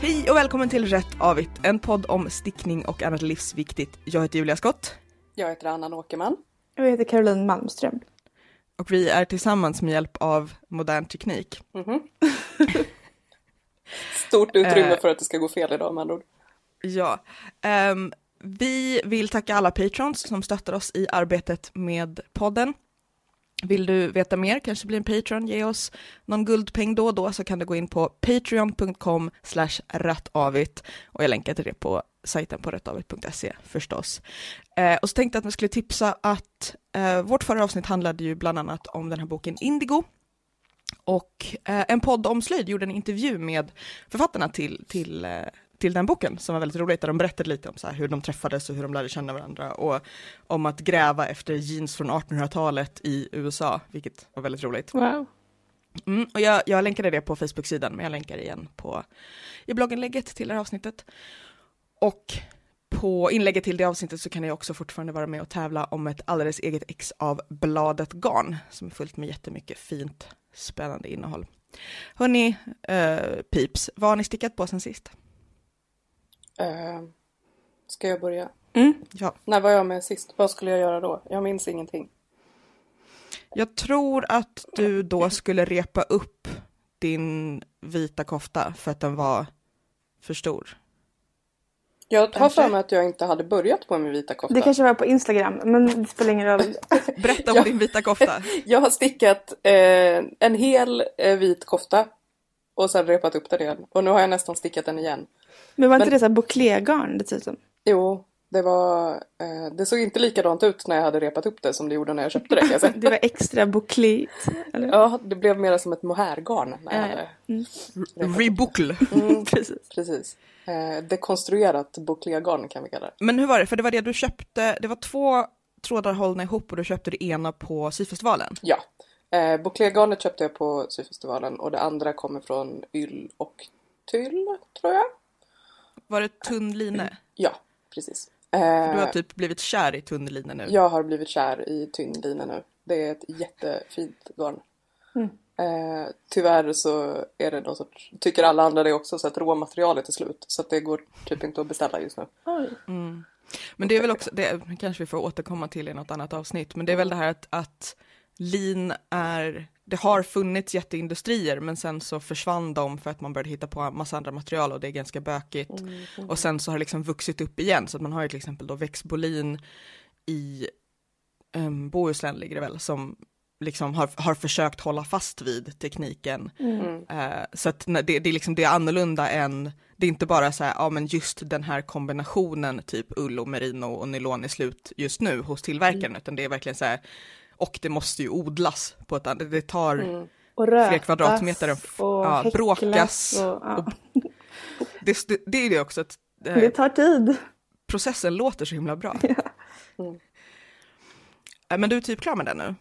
Hej och välkommen till Rätt Avigt, en podd om stickning och annat livsviktigt. Jag heter Julia Skott. Jag heter Anna Åkerman. Och jag heter Caroline Malmström. Och vi är tillsammans med hjälp av modern teknik. Mm-hmm. Stort utrymme Eh. för att det ska gå fel idag med andra ord. Ja, ehm, vi vill tacka alla patrons som stöttar oss i arbetet med podden. Vill du veta mer, kanske bli en Patreon, ge oss någon guldpeng då och då så kan du gå in på patreon.com slash rattavit och jag länkar till det på sajten på rattavit.se förstås. Eh, och så tänkte jag att vi skulle tipsa att eh, vårt förra avsnitt handlade ju bland annat om den här boken Indigo och eh, en podd om slöjd gjorde en intervju med författarna till, till, eh, till den boken som var väldigt roligt, där de berättade lite om så här, hur de träffades och hur de lärde känna varandra och om att gräva efter jeans från 1800-talet i USA, vilket var väldigt roligt. Wow. Mm, och jag, jag länkade det på Facebook-sidan, men jag länkar igen på, i blogginlägget till det här avsnittet. Och på inlägget till det avsnittet så kan jag också fortfarande vara med och tävla om ett alldeles eget ex av bladet garn, som är fullt med jättemycket fint, spännande innehåll. Hörni, eh, pips, vad har ni stickat på sen sist? Eh, ska jag börja? Mm. Ja, När var jag med sist? Vad skulle jag göra då? Jag minns ingenting. jag tror att du då skulle repa upp din vita kofta för att den var för stor. Jag har för mig att jag inte hade börjat på min vita kofta. Det kanske var på Instagram, men det spelar ingen roll. Berätta om Ja. din vita kofta. Jag har stickat eh, en hel eh, vit kofta och sen repat upp den igen. Och nu har jag nästan stickat den igen. Men var inte Men- det så här bouclégarn dessutom? Jo, det var... Eh, det såg inte likadant ut när jag hade repat upp det som det gjorde när jag köpte det säga. Det var extra bouclé. Ja, det blev mer som ett mohairgarn när jag hade Mm. Rebuckle. Mm, Precis. precis. Eh, dekonstruerat bouclégarn kan vi kalla det. Men hur var det? För det var det du köpte, det var två trådar hållna ihop och du köpte det ena på syfestivalen. Ja. Eh, bouclégarnet köpte jag på syfestivalen och det andra kommer från Yll och Tyll, tror jag. Var det tunn line? Ja, precis. Du Eh, har typ blivit kär i tunn line nu. Jag har blivit kär i tynnlina nu. Det är ett jättefint garn. Mm. Eh, tyvärr så är det någon sorts, tycker alla andra det också, så att råmaterialet är slut. Så att det går typ inte att beställa just nu. Mm. Men det är väl också, det kanske vi får återkomma till i något annat avsnitt, men det är väl det här att, att lin är, det har funnits jätteindustrier men sen så försvann de för att man började hitta på massa andra material och det är ganska bökigt. Och sen så har det liksom vuxit upp igen så att man har ju till exempel då växtbolin i um, Bohuslän ligger det väl som liksom har, har försökt hålla fast vid tekniken. Mm. Eh, så att det, det, är liksom, det är annorlunda än, det är inte bara så här, ja men just den här kombinationen typ ull och merino och nylon är slut just nu hos tillverkaren, utan det är verkligen så här, och det måste ju odlas på ett annat, det tar Mm. Och rötas Fler kvadratmeter och- och ja, bråkas Och, ja. det, det, det är det också att eh, Det tar tid. processen låter så himla bra. Mm. Eh, Men du är typ klar med den nu?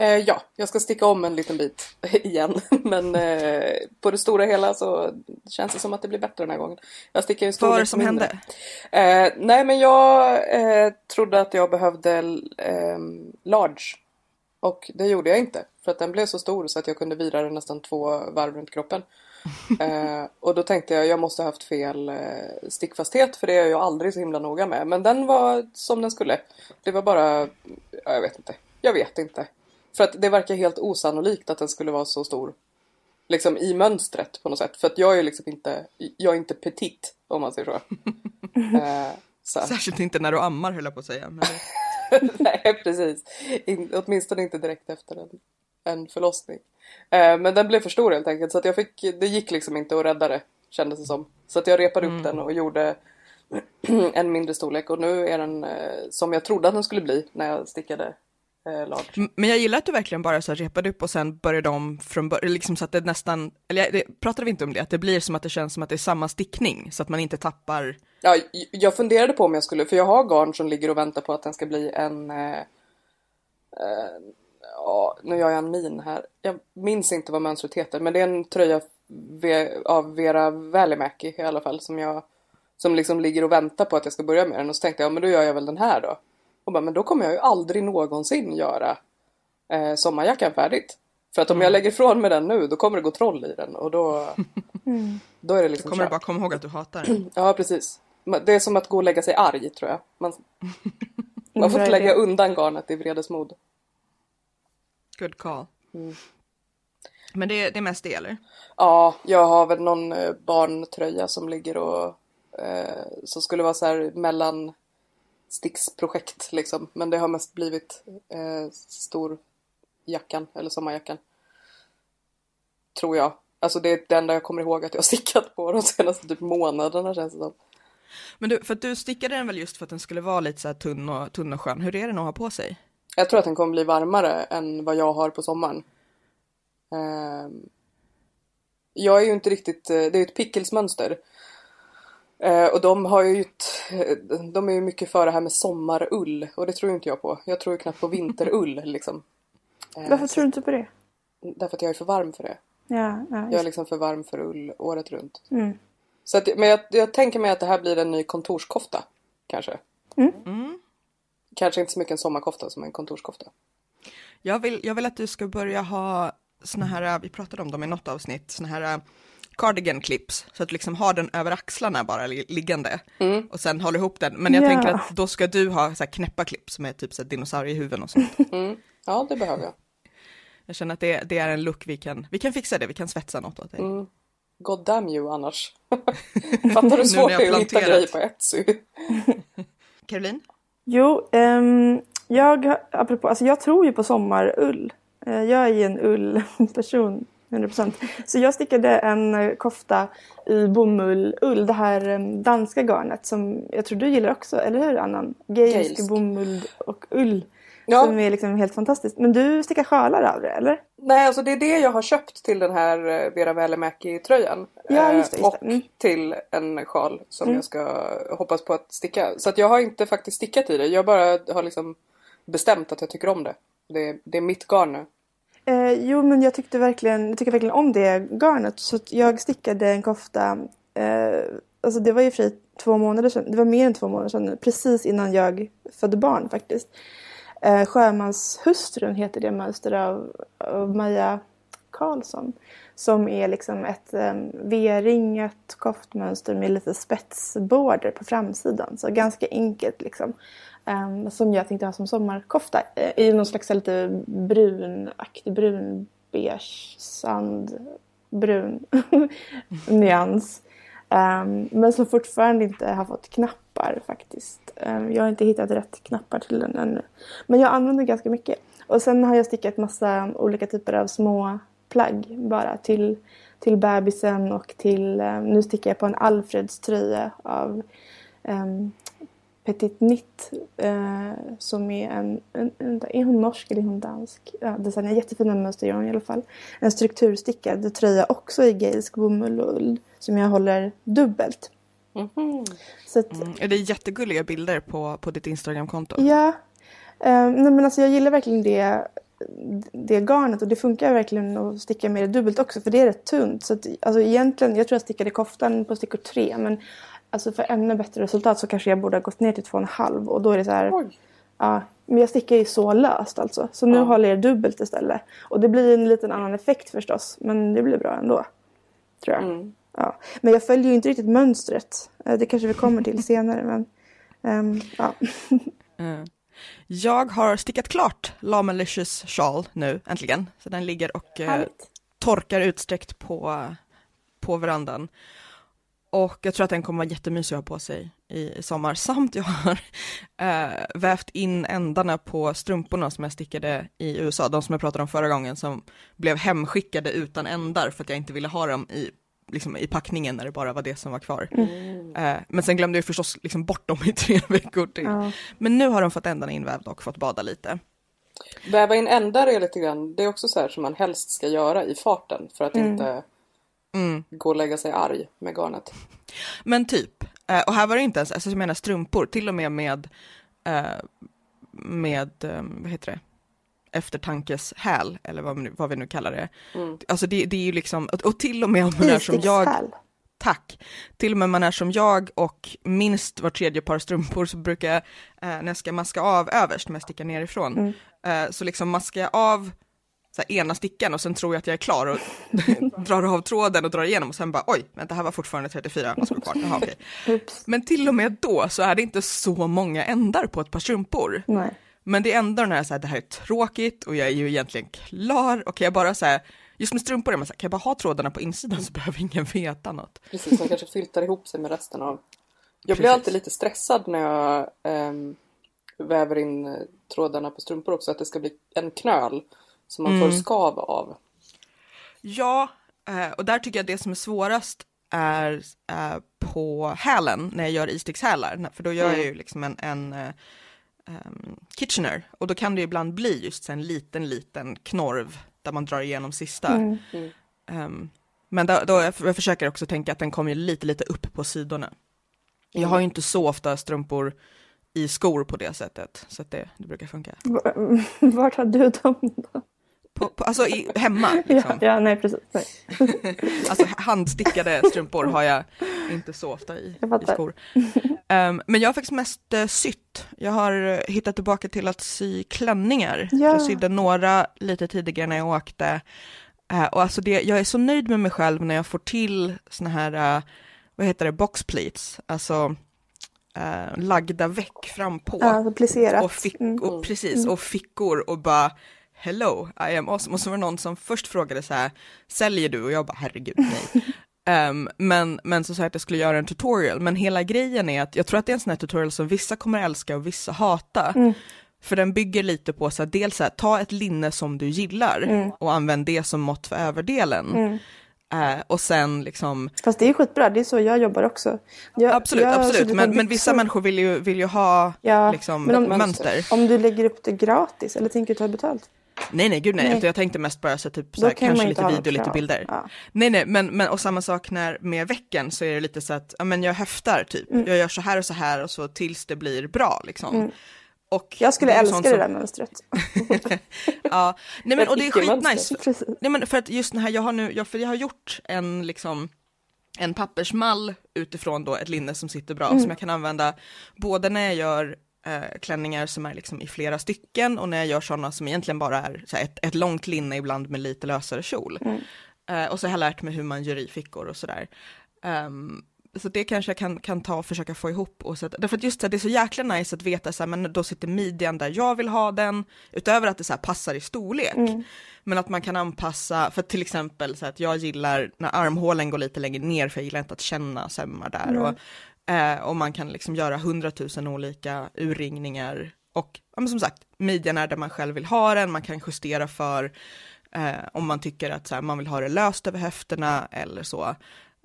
Eh, ja, jag ska sticka om en liten bit igen. Men eh, på det stora hela så känns det som att det blir bättre den här gången. Jag stickar ju Vad var det som mindre. hände? Eh, nej men jag eh, trodde att jag behövde eh, large. Och det gjorde jag inte. För att den blev så stor så att jag kunde vira den nästan två varv runt kroppen. Eh, och då tänkte jag jag måste ha haft fel eh, stickfasthet för det är jag aldrig så himla noga med. Men den var som den skulle. Det var bara, ja, jag vet inte. Jag vet inte. För att det verkar helt osannolikt att den skulle vara så stor. Liksom i mönstret på något sätt. För att jag är liksom inte, jag är inte petit om man säger så. Eh, så. Särskilt inte när du ammar höll jag på att säga. Men... Nej, precis. In, åtminstone inte direkt efter en, en förlossning. Eh, men den blev för stor helt enkelt så att jag fick, det gick liksom inte att rädda det kändes det som. Så att jag repade upp den och gjorde en mindre storlek och nu är den eh, som jag trodde att den skulle bli när jag stickade eh, large. M- Men jag gillar att du verkligen bara så här repade upp och sen började om från början, liksom så att det nästan, eller det, pratade vi inte om det, att det blir som att det känns som att det är samma stickning, så att man inte tappar, Ja, jag funderade på om jag skulle, för jag har garn som ligger och väntar på att den ska bli en... Eh, eh, ja, nu gör jag en min här. Jag minns inte vad mönstret heter, men det är en tröja av Vera Välimäki i alla fall som jag... Som liksom ligger och väntar på att jag ska börja med den och så tänkte jag, men då gör jag väl den här då. Och bara, men då kommer jag ju aldrig någonsin göra eh, sommarjackan färdigt. För att om jag lägger ifrån mig den nu, då kommer det gå troll i den och då... Mm. Då är det liksom kommer du bara komma ihåg att du hatar den. Ja, precis. Det är som att gå och lägga sig arg, tror jag. Man, man får Bra lägga undan garnet i vredesmod. Good call. Mm. Men det, det är mest det eller? Ja, jag har väl någon eh, barntröja som ligger och eh, som skulle vara så här mellan sticksprojekt liksom. Men det har mest blivit eh, stor jackan eller sommarjackan. Tror jag. Alltså det är det enda jag kommer ihåg att jag har stickat på de senaste typ månaderna känns det som. Men du, för att du stickade den väl just för att den skulle vara lite så här tunn och, tunn och skön. Hur är den att ha på sig? Jag tror att den kommer bli varmare än vad jag har på sommaren. Ehm, jag är ju inte riktigt, eh, det är ju ett pickelsmönster. Eh, och de har ju ett, de är ju mycket för det här med sommarull och det tror inte jag på. Jag tror ju knappt på vinterull liksom. Eh, Varför tror du inte på det? Därför att jag är för varm för det. Ja, ja, Jag är liksom för varm för ull året runt. Mm. Så att, men jag, jag tänker mig att det här blir en ny kontorskofta. Kanske. Mm. Kanske inte så mycket en sommarkofta som en kontorskofta. Jag, vill, jag vill att du ska börja ha såna här, vi pratade om dem i något avsnitt, såna här cardigan clips, så att du liksom har den över axlarna bara li- liggande Mm. och sen håller ihop den. Men jag Ja. tänker att då ska du ha så här knäppa clips med typ så här dinosauriehuvuden och sånt. Mm. Ja, det behöver jag. Jag känner att det, det är en look vi kan, vi kan fixa det, vi kan svetsa något åt dig. Mm. God damn you annars. Fattar du svårt det är att hitta grejer på Etsy? Caroline? Jo, ehm, jag, apropå, alltså jag tror ju på sommarull. Eh, jag är ju en ullperson, 100%. Så jag stickade en eh, kofta i bomullull, det här eh, danska garnet som jag tror du gillar också, eller hur Annan? Gaelisk, Gaelisk. bomull och ull. Ja. Som är liksom helt fantastiskt. Men du stickar sjalar av det, eller? Nej, alltså det är det jag har köpt till den här eh, Vera Välimäki-tröjan. Ja, just det, just och det. Mm. till en sjal som Mm. jag ska hoppas på att sticka. Så att jag har inte faktiskt stickat i det. Jag bara har liksom bestämt att jag tycker om det. Det det är mitt garn nu. Eh, jo, men jag tyckte verkligen, jag tycker verkligen om det garnet. Så jag stickade en kofta. Eh, alltså det var ju för två månader sedan. Det var mer än två månader sedan. Precis innan jag födde barn faktiskt. Eh, Sjömanshustrun heter det mönster av, av Maja Karlsson. Som är liksom ett eh, V-ringat koftmönster med lite spetsborder på framsidan. Så ganska enkelt liksom. Ehm, som jag tänkte ha som sommarkofta eh, i någon slags lite brunaktig, brun beige, sand, brun nyans. Um, men som fortfarande inte har fått knappar faktiskt. Um, jag har inte hittat rätt knappar till den ännu. Men jag använder ganska mycket. Och sen har jag stickat massa olika typer av små plagg bara till, till bebisen och till, um, nu stickar jag på en Alfreds tröja av um, Petit Nitt eh, som är en, en, en, är hon norsk eller är hon dansk? Ja, designar jättefina mönster gör hon i alla fall. En strukturstickad tröja också i gaelisk bomull och ull som jag håller dubbelt. Mhm. Så att, Mm. Det är jättegulliga bilder på, på ditt Instagramkonto. Ja. Eh, nej men alltså jag gillar verkligen det, det garnet och det funkar verkligen att sticka med det dubbelt också för det är rätt tunt. Så att, alltså egentligen, jag tror jag stickade koftan på stickor tre men alltså för ännu bättre resultat så kanske jag borde ha gått ner till två och en halv och då är det så här, Oj. ja, men jag stickar ju så löst alltså. Så nu Ja. håller jag dubbelt istället. Och det blir en liten annan effekt förstås men det blir bra ändå. Tror jag. Mm. Ja. Men jag följer ju inte riktigt mönstret. Eh, Det kanske vi kommer till senare men ehm, ja. Mm. Jag har stickat klart La Malicious Shawl nu, äntligen. Så den ligger och eh, torkar utsträckt på, på verandan. Och jag tror att den kommer vara jättemysig att ha på sig i, sommar. Samt jag har eh, vävt in ändarna på strumporna som jag stickade i USA, de som jag pratade om förra gången, som blev hemskickade utan ändar för att jag inte ville ha dem i, liksom, i packningen när det bara var det som var kvar. Mm. Eh, men sen glömde jag förstås liksom bort dem i tre veckor till. Ja. Men nu har de fått ändarna invävda och fått bada lite. Väva in ändar är lite grann, det är också så här som man helst ska göra i farten för att Mm. inte Mm. gå och lägga sig arg med garnet. Men typ, eh, och här var det inte ens, alltså jag menar strumpor, till och med med, eh, med, eh, vad heter det, eftertankeshäl, eller vad, vi nu- vad vi nu kallar det. Mm. Alltså det, det är ju liksom, och- till och med om man är som jag, tack, till och med om man är som jag och minst var tredje par strumpor så brukar jag, eh, när jag ska maska av överst, när jag stickar nerifrån, Mm. eh, så liksom maskar jag av så här, ena stickan och sen tror jag att jag är klar och drar av tråden och drar igenom och sen bara oj, vänta här var fortfarande 34, vad ska kvar? Jaha. Oops. Men till och med då så är det inte så många ändar på ett par strumpor. Nej. Men det är ändå den här, så här, det här är tråkigt och jag är ju egentligen klar och kan jag bara så här, just med strumpor är man så här, kan jag bara ha trådarna på insidan så behöver ingen veta något. Precis, man kanske filtar ihop sig med resten av... Jag blir Precis. alltid lite stressad när jag ehm, väver in eh, trådarna på strumpor också, att det ska bli en knöl som man får skav av. Ja, eh, och där tycker jag det som är svårast är eh, på hälen när jag gör istickshälar, för då gör jag ju liksom en, en ehm, Kitchener och då kan det ibland bli just en liten, liten knorv där man drar igenom sista. Mm. Ehm, men då, då jag, jag försöker också tänka att den kommer ju lite, lite upp på sidorna. Jag har ju inte så ofta strumpor i skor på det sättet, så att det, det brukar funka. Vart har du dem då? På, på, alltså i, hemma, Ja, liksom. ja, nej precis. Nej. Alltså handstickade strumpor har jag inte så ofta i, i skor. Ehm, men jag har faktiskt mest uh, sytt. Jag har eh, hittat tillbaka till att sy klänningar. Ja. Jag sydde några lite tidigare när jag åkte. Eh, och alltså det, jag är så nöjd med mig själv när jag får till såna här, eh, vad heter det, box pleats, alltså lagda väck fram på. Ja, alltså. Och, fick, Mm. och, precis, och fickor och bara hello, I am awesome. Och så var det någon som först frågade så här, säljer du? Och jag bara herregud nej. Ehm, men, men så sa jag att jag skulle göra en tutorial, men hela grejen är att jag tror att det är en sån här tutorial som vissa kommer älska och vissa hata. Mm. För den bygger lite på så här, dels så här, ta ett linne som du gillar Mm. och använd det som mått för överdelen. Eh, och sen liksom, Fast det är skitbra, det är så jag jobbar också. Jag, absolut, jag absolut, men, men vissa människor vill ju, vill ju ha Ja, liksom, om- ett mönster. Om du lägger upp det gratis eller tänker du ta betalt? Nej nej gud nej, Nej. jag tänkte mest bara så typ så här, kanske lite video, lite bilder. Ja. Nej nej, men, men och samma sak när med veckan så är det lite så att, ja men jag höftar typ, Mm. jag gör så här och så här och så tills det blir bra liksom. Och Jag skulle det älska det som- där mönstret. Ja, nej men och det är skitnice. Nej men för att just den här, jag har nu, jag, för jag har gjort en liksom en pappersmall utifrån då ett linne som sitter bra som jag kan använda både när jag gör eh, klänningar som är liksom i flera stycken och när jag gör sådana som egentligen bara är här, ett, ett långt linne ibland med lite lösare kjol. Eh, och så har jag lärt mig hur man gör i fickor och sådär. Ehm, så det kanske jag kan, kan ta och försöka få ihop och sätta, därför att just så här, det är så jäkla nice att veta så här, men då sitter midjan där jag vill ha den, utöver att det så här passar i storlek. Men att man kan anpassa, för till exempel så att jag gillar när armhålen går lite längre ner, för jag gillar inte att känna sömmar där. Och, eh, och man kan liksom göra hundratusen olika urringningar. Och ja, men som sagt, midjan är där man själv vill ha den, man kan justera för eh, om man tycker att så här, man vill ha det löst över höfterna eller så.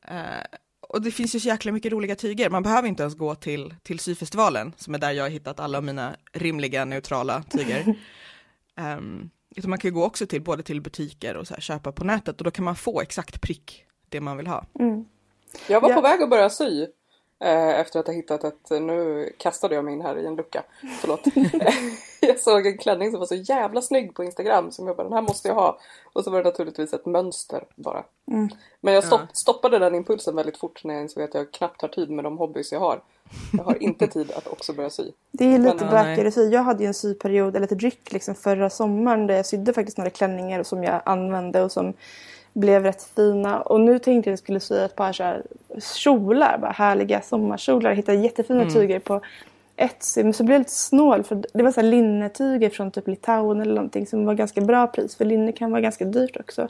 Eh, och det finns ju så jäkla mycket roliga tyger, man behöver inte ens gå till, till syfestivalen, som är där jag har hittat alla mina rimliga neutrala tyger. Ehm, utan man kan ju gå också till både till butiker och så här, köpa på nätet och då kan man få exakt prick det man vill ha. Jag var Ja. på väg att börja sy. Eh, efter att ha hittat ett, nu kastade jag mig in här i en lucka, förlåt. jag såg en klänning som var så jävla snygg på Instagram som jag bara, den här måste jag ha. Och så var det naturligtvis ett mönster bara. Men jag stopp, stoppade den impulsen väldigt fort när jag insåg att jag knappt har tid med de hobbys jag har. Jag har inte tid att också börja sy. Det är lite Men, nej. bökigare sy. Jag hade ju en syperiod, eller ett ryck liksom förra sommaren där jag sydde faktiskt några klänningar som jag använde och som blev rätt fina. Och nu tänkte jag att jag skulle sy ett par så här kjolar, bara härliga sommarkjolar. Jag hittade jättefina tyger på Etsy. Men så blev jag lite snål för det var så linnetyger från typ Litauen eller någonting som var ganska bra pris. För linne kan vara ganska dyrt också.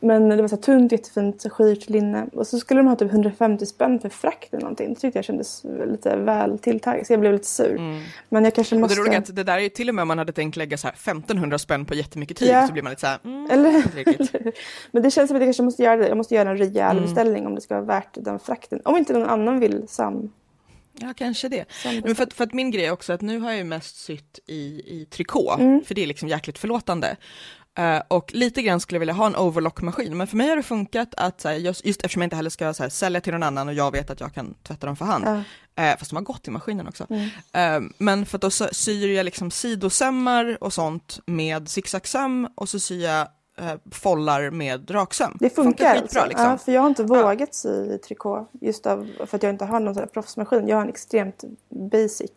Men det var så här tunt, jättefint, skirt linne. Och så skulle de ha typ 150 spänn för frakt eller någonting. Det tyckte jag kändes lite väl tilltaget. Så jag blev lite sur. Men jag kanske Och måste... det roliga är att det där är ju till och med om man hade tänkt lägga så här 1500 spänn på jättemycket tyg Ja. så blir man lite så här, mm, Eller. Men det känns som att jag kanske måste göra det. Jag måste göra en rejäl Mm. beställning om det ska vara värt den frakten. Om inte någon annan vill sam... Ja, kanske det. Men för, att- för att min grej är också att nu har jag ju mest sytt i, i trikå, Mm. för det är liksom jäkligt förlåtande. Eh, och lite grann skulle jag vilja ha en overlock-maskin, men för mig har det funkat att, så här, just, just eftersom jag inte heller ska så här, sälja till någon annan och jag vet att jag kan tvätta dem för hand, Ja. eh, fast de har gått i maskinen också. Mm. Eh, men för att då sy- syr jag liksom sidosömmar och sånt med zigzagsöm och så syr jag follar med raksöm. Det funkar, skitbra alltså. liksom. Ja, för jag har inte vågat sy i trikå. Just av, för att jag inte har någon sån proffsmaskin. Jag har en extremt basic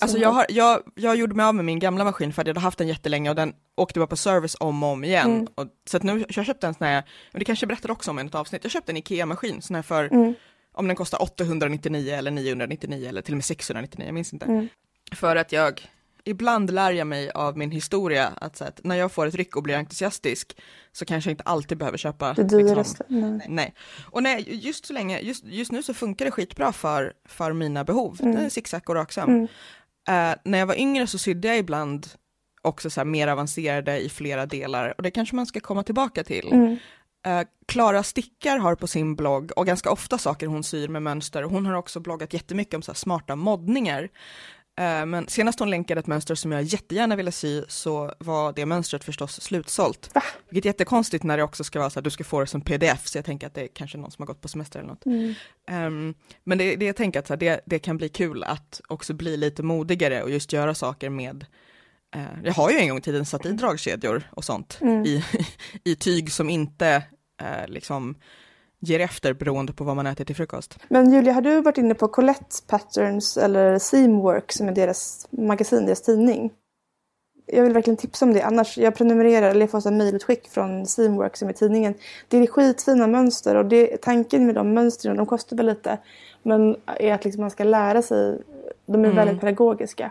Alltså jag, har, jag, jag gjorde mig av med min gamla maskin för att jag hade haft den jättelänge och den åkte bara på service om och om igen. Mm. Och, så att nu, jag köpte en sån här, och det kanske jag berättade också om i ett avsnitt, jag köpte en IKEA-maskin, sån här för, Mm. om den kostar 899 eller 999 eller till och med 699, jag minns inte. Mm. För att jag, ibland lär jag mig av min historia att, så att när jag får ett ryck och blir entusiastisk så kanske jag inte alltid behöver köpa Det liksom, dyraste. Nej. Nej, och nej, just så länge, just, just nu så funkar det skitbra för, för mina behov. Mm. Det är zigzag och raksam. Mm. Eh, när jag var yngre så sydde jag ibland också så här mer avancerade i flera delar och det kanske man ska komma tillbaka till. Mm. Eh, Klara Stickar har på sin blogg, och ganska ofta saker hon syr med mönster, hon har också bloggat jättemycket om så här smarta moddningar. Eh, Men senast hon länkade ett mönster som jag jättegärna ville sy så var det mönstret förstås slutsålt. Va? Vilket är jättekonstigt när det också ska vara så att du ska få det som pdf, så jag tänker att det är kanske någon som har gått på semester eller något. Mm. Ehm, men det, det jag tänker att det, det kan bli kul att också bli lite modigare och just göra saker med eh, jag har ju en gång i tiden satt i dragkedjor och sånt Mm. i, i tyg som inte eh, liksom ger efter beroende på vad man äter till frukost. Men Julia, har du varit inne på Colette Patterns eller Seamwork som är deras magasin, deras tidning? Jag vill verkligen tipsa om det. Annars, jag prenumererar eller jag får här mejlutskick från Seamwork som är tidningen. Det är skitfina mönster och det, tanken med de mönstren, de kostar väl lite, men är att liksom man ska lära sig. De är Mm. väldigt pedagogiska.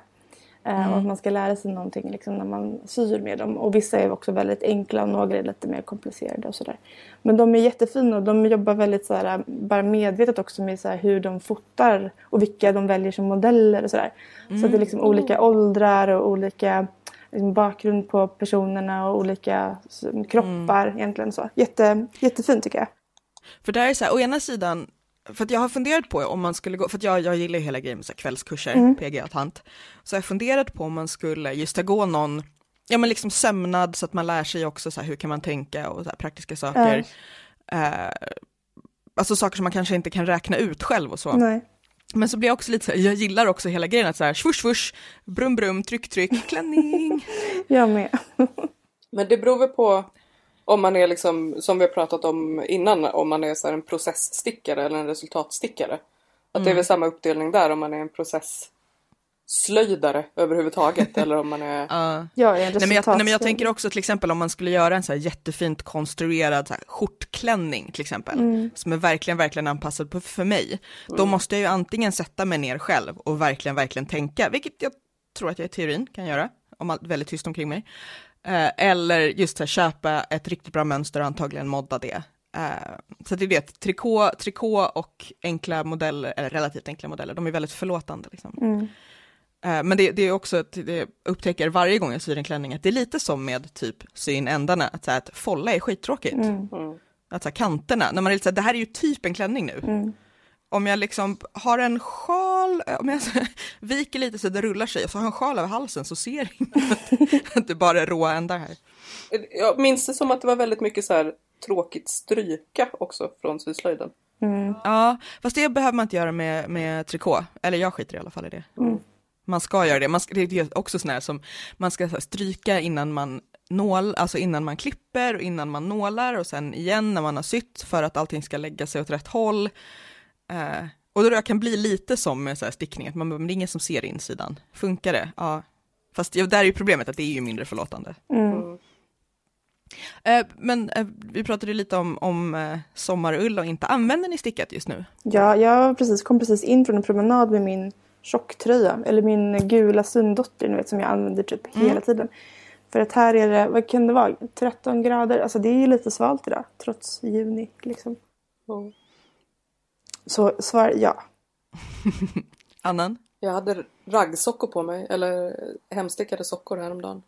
Mm. Och att man ska lära sig någonting liksom, när man syr med dem. Och vissa är också väldigt enkla och några är lite mer komplicerade och sådär. Men de är jättefina och de jobbar väldigt så här, bara medvetet också med så här, hur de fotar och vilka de väljer som modeller och sådär. Så det är liksom olika åldrar och olika liksom, bakgrund på personerna och olika kroppar egentligen så. Jätte, jättefint tycker jag. För där är så här, å ena sidan, för att jag har funderat på om man skulle gå, för att jag, jag gillar ju hela grejen med så här kvällskurser, Mm. PG och tant, så jag har funderat på om man skulle just gå någon, ja men liksom sömnad så att man lär sig också så här, hur kan man tänka och så här, praktiska saker. Eh, alltså saker som man kanske inte kan räkna ut själv och så. Nej. Men så blir jag också lite så här, jag gillar också hela grejen att så här, svush svush, brum brum, tryck tryck, klänning. Jag med. Men det beror väl på om man är liksom, som vi har pratat om innan, om man är så här en processstickare eller en resultatstickare. Att det är väl samma uppdelning där om man är en processslöjdare överhuvudtaget eller om man är... Ja. Jag är en Nej men, jag, nej men jag tänker också till exempel om man skulle göra en så här jättefint konstruerad så här skjortklänning till exempel, Mm. som är verkligen, verkligen anpassad på, för mig, då måste jag ju antingen sätta mig ner själv och verkligen, verkligen tänka, vilket jag tror att jag i teorin kan göra, om allt väldigt tyst omkring mig, eller just här, köpa ett riktigt bra mönster och antagligen modda det. Eh, så det är det, trikå, trikå och enkla modeller, eller relativt enkla modeller, de är väldigt förlåtande. Liksom. Mm. Eh, Men det, det är också att det upptäcker varje gång jag syr en klänning att det är lite som med typ sy in ändarna, att, så här, att folla är skittråkigt. Mm. Mm. Att så här, kanterna, när man är lite så här, det här är ju typ en klänning nu. Mm. Om jag liksom har en sjal, om jag viker lite så det rullar sig och så har jag en sjal över halsen så ser ingen att, att det bara är råa ändar här. Jag minns det som att det var väldigt mycket så här tråkigt stryka också från syslöjden. Mm. Ja, fast det behöver man inte göra med, med trikå, eller jag skiter i alla fall i det. Mm. Man ska göra det, man ska, det är också sån här som man ska stryka innan man nål, alltså innan man klipper och innan man nålar och sen igen när man har sytt för att allting ska lägga sig åt rätt håll. Eh, och då det kan bli lite som med så här stickning, att man, men det är ingen som ser insidan. Funkar det? Ja. Fast ja, där är ju problemet att det är ju mindre förlåtande. Mm. Eh, men eh, vi pratade lite om, om eh, sommarull och inte använder ni stickat just nu? Ja, jag precis, kom precis in från en promenad med min tjocktröja. Eller min gula sunddotter, ni vet, som jag använder typ Mm. hela tiden. För att här är det, vad kan det vara, 13 grader. Alltså det är ju lite svalt idag, trots juni liksom. Mm. Så svar ja. Annan? Jag hade raggsockor på mig, eller hemstickade sockor häromdagen.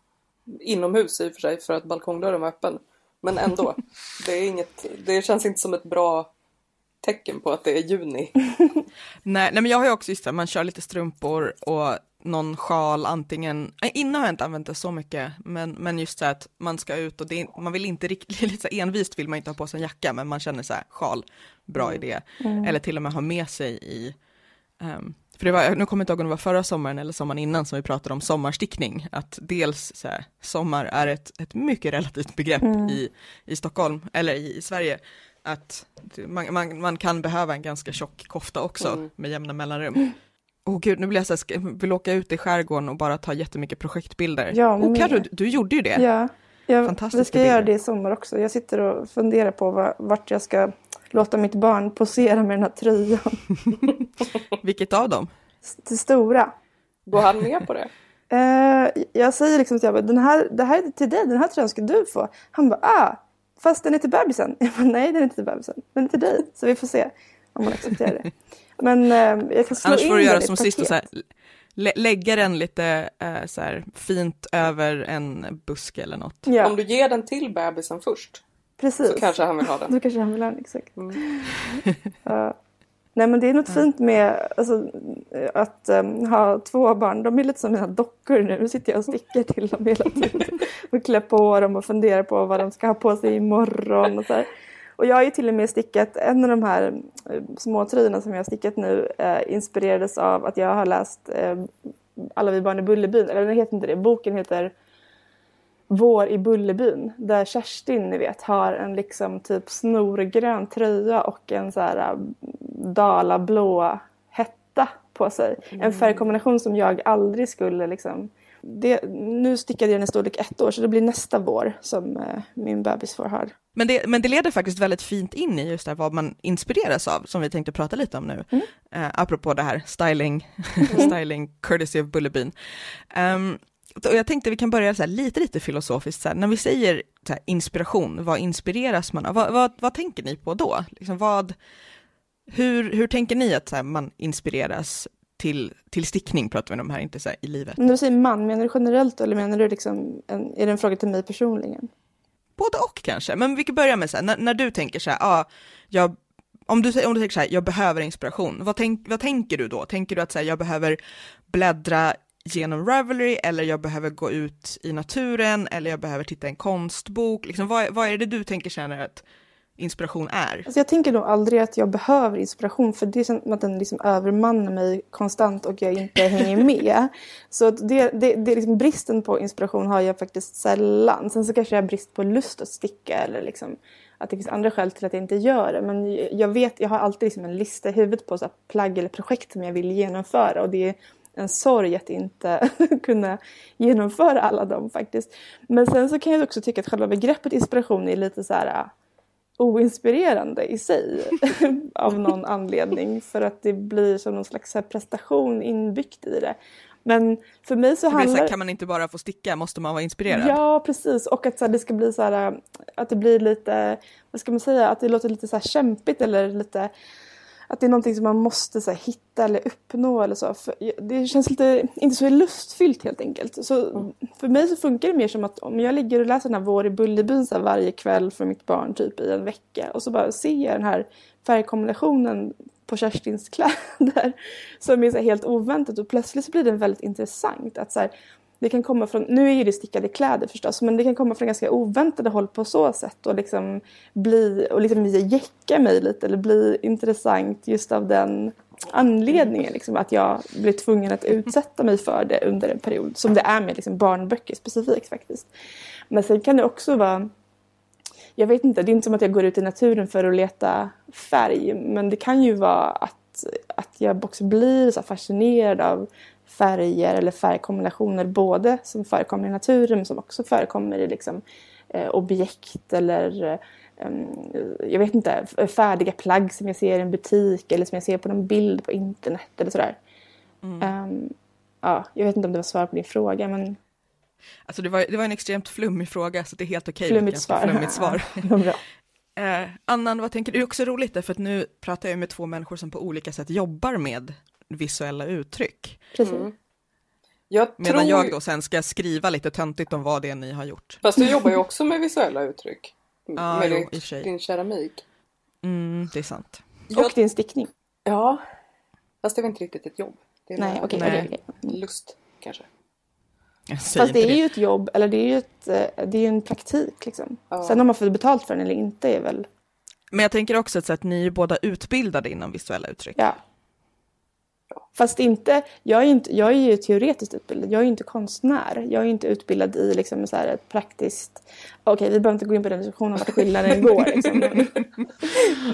Inomhus i och för sig, för att balkongdörren var öppen. Men ändå. det, är inget, det känns inte som ett bra tecken på att det är juni. Nej, nej men jag har ju också just det, man kör lite strumpor och någon sjal antingen, nej, innan har jag inte använt det så mycket, men, men just så att man ska ut och det, man vill inte riktigt, lite så envist vill man inte ha på sig en jacka, men man känner så här, sjal, bra idé. Eller till och med ha med sig i, ehm, för det var, nu kommer jag inte ihåg om det var förra sommaren eller sommaren innan som vi pratade om sommarstickning, att dels så här, sommar är ett, ett mycket relativt begrepp i, i Stockholm, eller i, i Sverige, att man, man, man kan behöva en ganska tjock kofta också Mm. med jämna mellanrum. Åh oh, gud, nu blir jag så här, vill åka ut i skärgården och bara ta jättemycket projektbilder. Ja, oh, Carro, du, du gjorde ju det. Ja, jag, vi ska göra det i sommar också. Jag sitter och funderar på vart jag ska låta mitt barn posera med den här tröjan. Vilket av dem? Det stora. Går han med på det? Uh, jag säger liksom att jag den här, det här är till dig, den här tröjan ska du få. Han bara, ah, fast den är till bebisen. Jag bara, nej den är inte till bebisen, den är till dig. Så vi får se om hon accepterar det. Men uh, jag kan slå Annars in får du göra som sist och så här, lä lägga den lite uh, så här, fint över en buske eller något. Ja. Om du ger den till bebisen först. Precis. Så kanske han vill ha den. Då kanske han vill ha den, exakt. Mm. uh, nej men det är något mm. fint med alltså, att um, ha två barn. De är lite som mina dockor nu. Nu sitter jag och stickar till dem hela tiden. och klär på dem och funderar på vad de ska ha på sig imorgon. Och, så här. Och jag har ju till och med stickat en av de här uh, små tröjorna som jag har stickat nu uh, inspirerades av att jag har läst uh, Alla vi barn i Bullerbyn. Eller den heter inte det. Boken heter vår i Bullerbyn där Kerstin ni vet har en liksom typ snorgrön tröja och en så här äh, dalablå hetta på sig. Mm. En färgkombination som jag aldrig skulle liksom det, nu stickade jag den i storlek ett år så det blir nästa vår som eh, min bebis får ha. Men det, men det leder faktiskt väldigt fint in i just det vad man inspireras av, som vi tänkte prata lite om nu. Mm. Eh, apropå det här styling, mm. styling courtesy of Bullerbyn. Um, och jag tänkte vi kan börja så lite, lite filosofiskt, så här, när vi säger här, inspiration, vad inspireras man av? Vad, vad, vad tänker ni på då? Liksom vad, hur, hur tänker ni att här, man inspireras till, till stickning, pratar vi om här, inte så i livet? När du säger man, menar du generellt eller menar du liksom, en, är det en fråga till mig personligen? Både och kanske, men vi kan börja med så här, när, när du tänker så här, ah, jag om du, om du tänker så här, jag behöver inspiration, vad, tänk, vad tänker du då? Tänker du att så här, jag behöver bläddra genom Ravelry eller jag behöver gå ut i naturen eller jag behöver titta i en konstbok. Liksom, vad, vad är det du tänker känner att inspiration är? Alltså jag tänker nog aldrig att jag behöver inspiration för det är som att den liksom övermannar mig konstant och jag inte hänger med. Så det, det, det liksom bristen på inspiration har jag faktiskt sällan. Sen så kanske jag har brist på lust att sticka eller liksom att det finns andra skäl till att jag inte gör det. Men jag vet, jag har alltid liksom en lista i huvudet på så plagg eller projekt som jag vill genomföra och det är en sorg att inte kunna genomföra alla dem faktiskt. Men sen så kan jag också tycka att själva begreppet inspiration är lite så här oinspirerande i sig av någon anledning för att det blir som någon slags prestation inbyggt i det. Men för mig så handlar... Så här, kan man inte bara få sticka, måste man vara inspirerad? Ja, precis. Och att så här, det ska bli så här, att det blir lite, vad ska man säga, att det låter lite så här kämpigt eller lite att det är någonting som man måste så här, hitta eller uppnå eller så. För det känns lite, inte så lustfyllt helt enkelt. Så mm. För mig så funkar det mer som att om jag ligger och läser den här Vår i Bullerbyn så här, varje kväll för mitt barn typ i en vecka och så bara ser jag den här färgkombinationen på Kerstins kläder som är så helt oväntat och plötsligt så blir den väldigt intressant. Att så här, det kan komma från, nu är ju det stickade kläder förstås, men det kan komma från ganska oväntade håll på så sätt och liksom bli, och liksom jäcka mig lite eller bli intressant just av den anledningen liksom, att jag blir tvungen att utsätta mig för det under en period som det är med liksom, barnböcker specifikt faktiskt. Men sen kan det också vara jag vet inte, det är inte som att jag går ut i naturen för att leta färg men det kan ju vara att, att jag också blir så fascinerad av färger eller färgkombinationer både som förekommer i naturen men som också förekommer i liksom, eh, objekt eller eh, jag vet inte, färdiga plagg som jag ser i en butik eller som jag ser på någon bild på internet eller sådär. Mm. Um, ja, jag vet inte om det var svar på din fråga men Alltså det var, det var en extremt flummig fråga så det är helt okej. Okay flummigt svar. Flummigt svar. Ja, eh, Annan, vad tänker du? Det är också roligt därför att nu pratar jag med två människor som på olika sätt jobbar med visuella uttryck. Precis. Mm. Jag Medan tror... jag då sen ska skriva lite töntigt om vad det är ni har gjort. Fast du jobbar ju också med visuella uttryck. ja, med jo, din, din keramik. Mm, det är sant. Jag... Och din stickning. Ja, fast det var inte riktigt ett jobb. Det är Nej, okej. Okay, okay, okay. Lust, kanske. Fast det är det. ju ett jobb, eller det är ju, ett, eh, det är en praktik liksom. Ja. Sen om man får betalt för den eller inte är väl... Men jag tänker också att, så att ni är båda utbildade inom visuella uttryck. Ja. Fast inte, jag är, inte, jag är ju teoretiskt utbildad, jag är ju inte konstnär. Jag är ju inte utbildad i liksom så här ett praktiskt... Okej, vi behöver inte gå in på den diskussionen om vart skillnaden går. Liksom.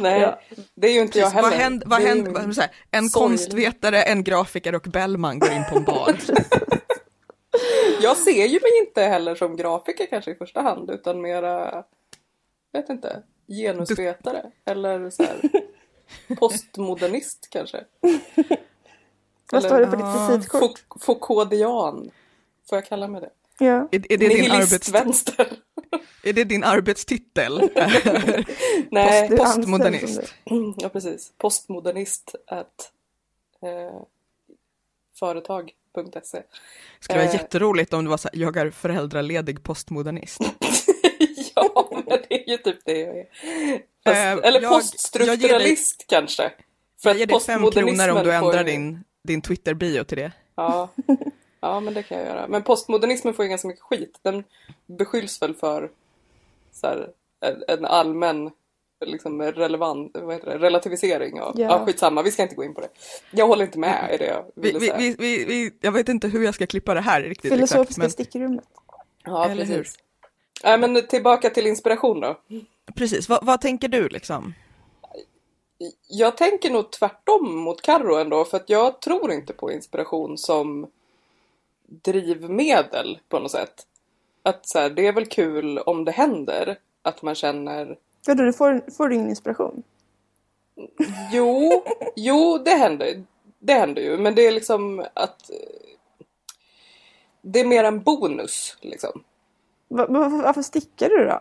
Nej, Ja. det är ju inte jag Vad heller. händer, vad är ju händer, vad, så här, en sorglig- konstvetare, en grafiker och Bellman går in på en bar. Jag ser ju mig inte heller som grafiker kanske i första hand utan mera, vet inte, genusvetare eller så här, postmodernist kanske. vad står det på ditt visitkort? Fou- Foucauldian. Får jag kalla mig det? Ja. Är, är, det din arbets, Nihilistvänster. är det din arbetstitel? Nej, som Postmodernist. ja precis. Postmodernist at eh, företag.se. skulle vara Eh. jätteroligt om det var så här, jag är föräldraledig postmodernist. ja, men det är ju typ det jag är. Fast, Eh, eller jag- poststrukturalist kanske. För Jag ger dig fem kronor om du ändrar ju- din, din Twitter-bio till det. Ja. ja, men det kan jag göra. Men postmodernismen får ju ganska mycket skit. Den beskylls väl för så här, en- en allmän liksom, relevant, vad heter det, relativisering. Av, Ja. ja. skitsamma, vi ska inte gå in på det. Jag håller inte med i det jag Vi, ville vi, säga. vi, vi, vi, jag vet inte hur jag ska klippa det här riktigt Filosofiska exakt, men stickrummet. ja, eller hur? precis. Nej, men tillbaka till inspiration då. precis, vad, vad tänker du liksom? Jag tänker nog tvärtom mot Carro ändå, för att jag tror inte på inspiration som drivmedel på något sätt. Att så här, det är väl kul om det händer, att man känner du får, får du ingen inspiration? Jo, jo det händer. Det händer ju, men det är liksom att det är mer en bonus liksom. Va, va, varför stickar du då?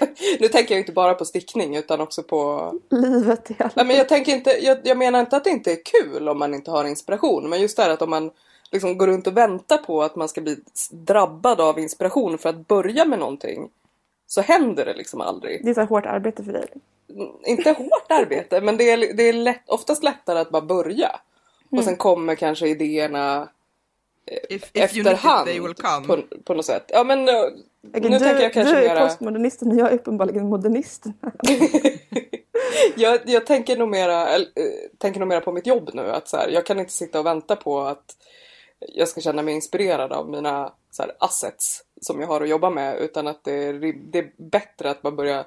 Ja, nu tänker jag inte bara på stickning utan också på... Livet i alla Nej, men jag, tänker inte, jag, jag menar inte att det inte är kul om man inte har inspiration, men just det här att om man liksom går runt och väntar på att man ska bli drabbad av inspiration för att börja med någonting så händer det liksom aldrig. Det är så här hårt arbete för dig. inte hårt arbete, men det är, det är lätt, oftast lättare att bara börja. Och sen kommer kanske idéerna If, if you need it, efterhand they will come. på, på något sätt. Ja men Okej, nu du, tänker jag kanske du är mera... postmodernisten och jag är uppenbarligen modernisten. jag, jag tänker, nog mera, eh, tänker nog mera på mitt jobb nu. Att så här, jag kan inte sitta och vänta på att jag ska känna mig inspirerad av mina så här, assets som jag har att jobba med. Utan att det är, det är bättre att bara börja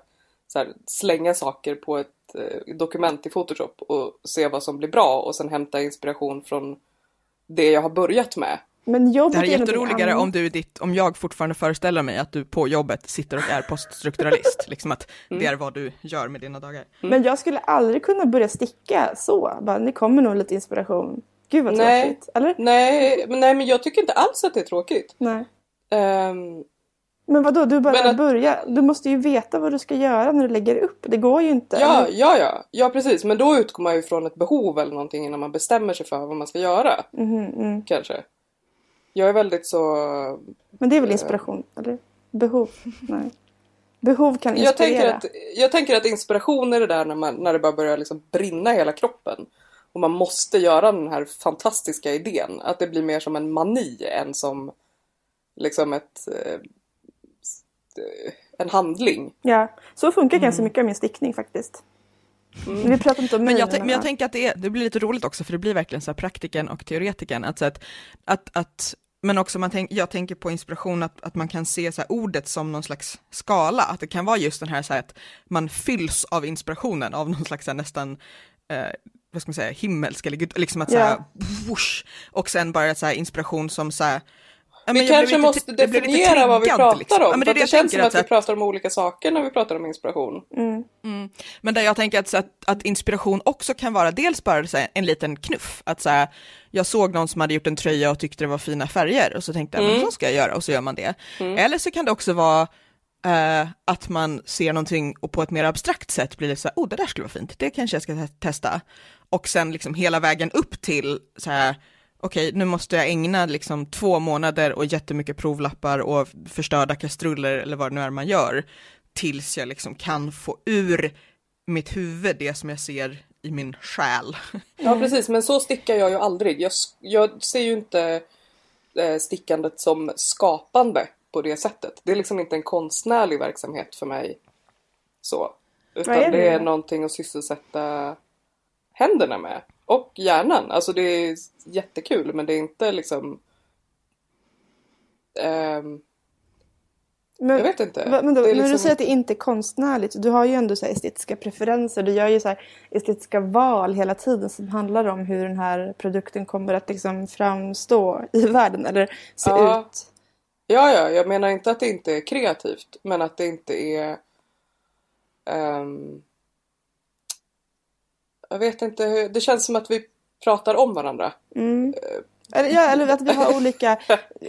så här, slänga saker på ett eh, dokument i Photoshop och se vad som blir bra och sen hämta inspiration från det jag har börjat med. Men jobbet Det här är jätteroligare om du är ditt, om jag fortfarande föreställer mig att du på jobbet sitter och är poststrukturalist, liksom att det är vad du gör med dina dagar. Men jag skulle aldrig kunna börja sticka så. Bara, det kommer nog lite inspiration. Gud vad Nej. tråkigt. Eller? Nej, men, nej, men jag tycker inte alls att det är tråkigt. Nej. Ehm, Men vadå, du bara att- börja. Du måste ju veta vad du ska göra när du lägger upp. Det går ju inte. Ja, ja, ja, ja precis. Men då utgår man ju från ett behov eller någonting innan man bestämmer sig för vad man ska göra. Mhm, mm. Kanske. Jag är väldigt så... Men det är väl inspiration? Eller? Behov? Nej. Behov kan Jag tänker, inspirera. att, jag tänker att inspiration är det där när, man, när det bara börjar liksom brinna i hela kroppen. Och man måste göra den här fantastiska idén. Att det blir mer som en mani än som liksom ett... Eh, eh, en handling. Ja, så funkar ganska mycket av min stickning faktiskt. Vi pratar inte om Men jag, men jag ja. tänker att det, är, det blir lite roligt också, för det blir verkligen så här praktiken och teoretiken. Att, så att, att, att, men också man tänk, jag tänker på inspiration, att, att man kan se så ordet som någon slags skala, att det kan vara just den här, så här att man fylls av inspirationen, av någon slags nästan eh, vad ska man säga, himmelsk eller gud, liksom att så här, whoosh, och sen bara så här inspiration som så här, Vi men kanske måste lite definiera vad vi triggad, pratar liksom. om. Ja, men det det, jag känns som att att vi pratar om olika saker när vi pratar om inspiration. Mm. Men där jag tänker att, att, att inspiration också kan vara dels bara här, en liten knuff, att så här, jag såg någon som hade gjort en tröja och tyckte det var fina färger och så tänkte jag, men så ska jag göra och så gör man det. Eller så kan det också vara eh, att man ser någonting och på ett mer abstrakt sätt blir det så här, oh det där skulle vara fint, det kanske jag ska te- testa. Och sen liksom hela vägen upp till så här, okej nu måste jag ägna liksom två månader och jättemycket provlappar och förstörda kastruller eller vad det nu är man gör, tills jag liksom kan få ur mitt huvud det som jag ser i min själ. Ja precis, men så stickar jag ju aldrig. Jag, jag ser ju inte eh, stickandet som skapande på det sättet. Det är liksom inte en konstnärlig verksamhet för mig. Så. Utan är det det är någonting att sysselsätta händerna med. och hjärnan. Alltså det är jättekul men det är inte liksom ehm, Men, Jag vet inte. va- Men då, är när du liksom- säger att det inte är konstnärligt, du har ju ändå så estetiska preferenser. Du gör ju så estetiska val hela tiden som handlar om hur den här produkten kommer att liksom framstå i världen eller se Ja. ut. Ja, ja, jag menar inte att det inte är kreativt, men att det inte är... ehm, jag vet inte, hur, det känns som att vi pratar om varandra. Mm. Eller, ja, eller att vi har olika,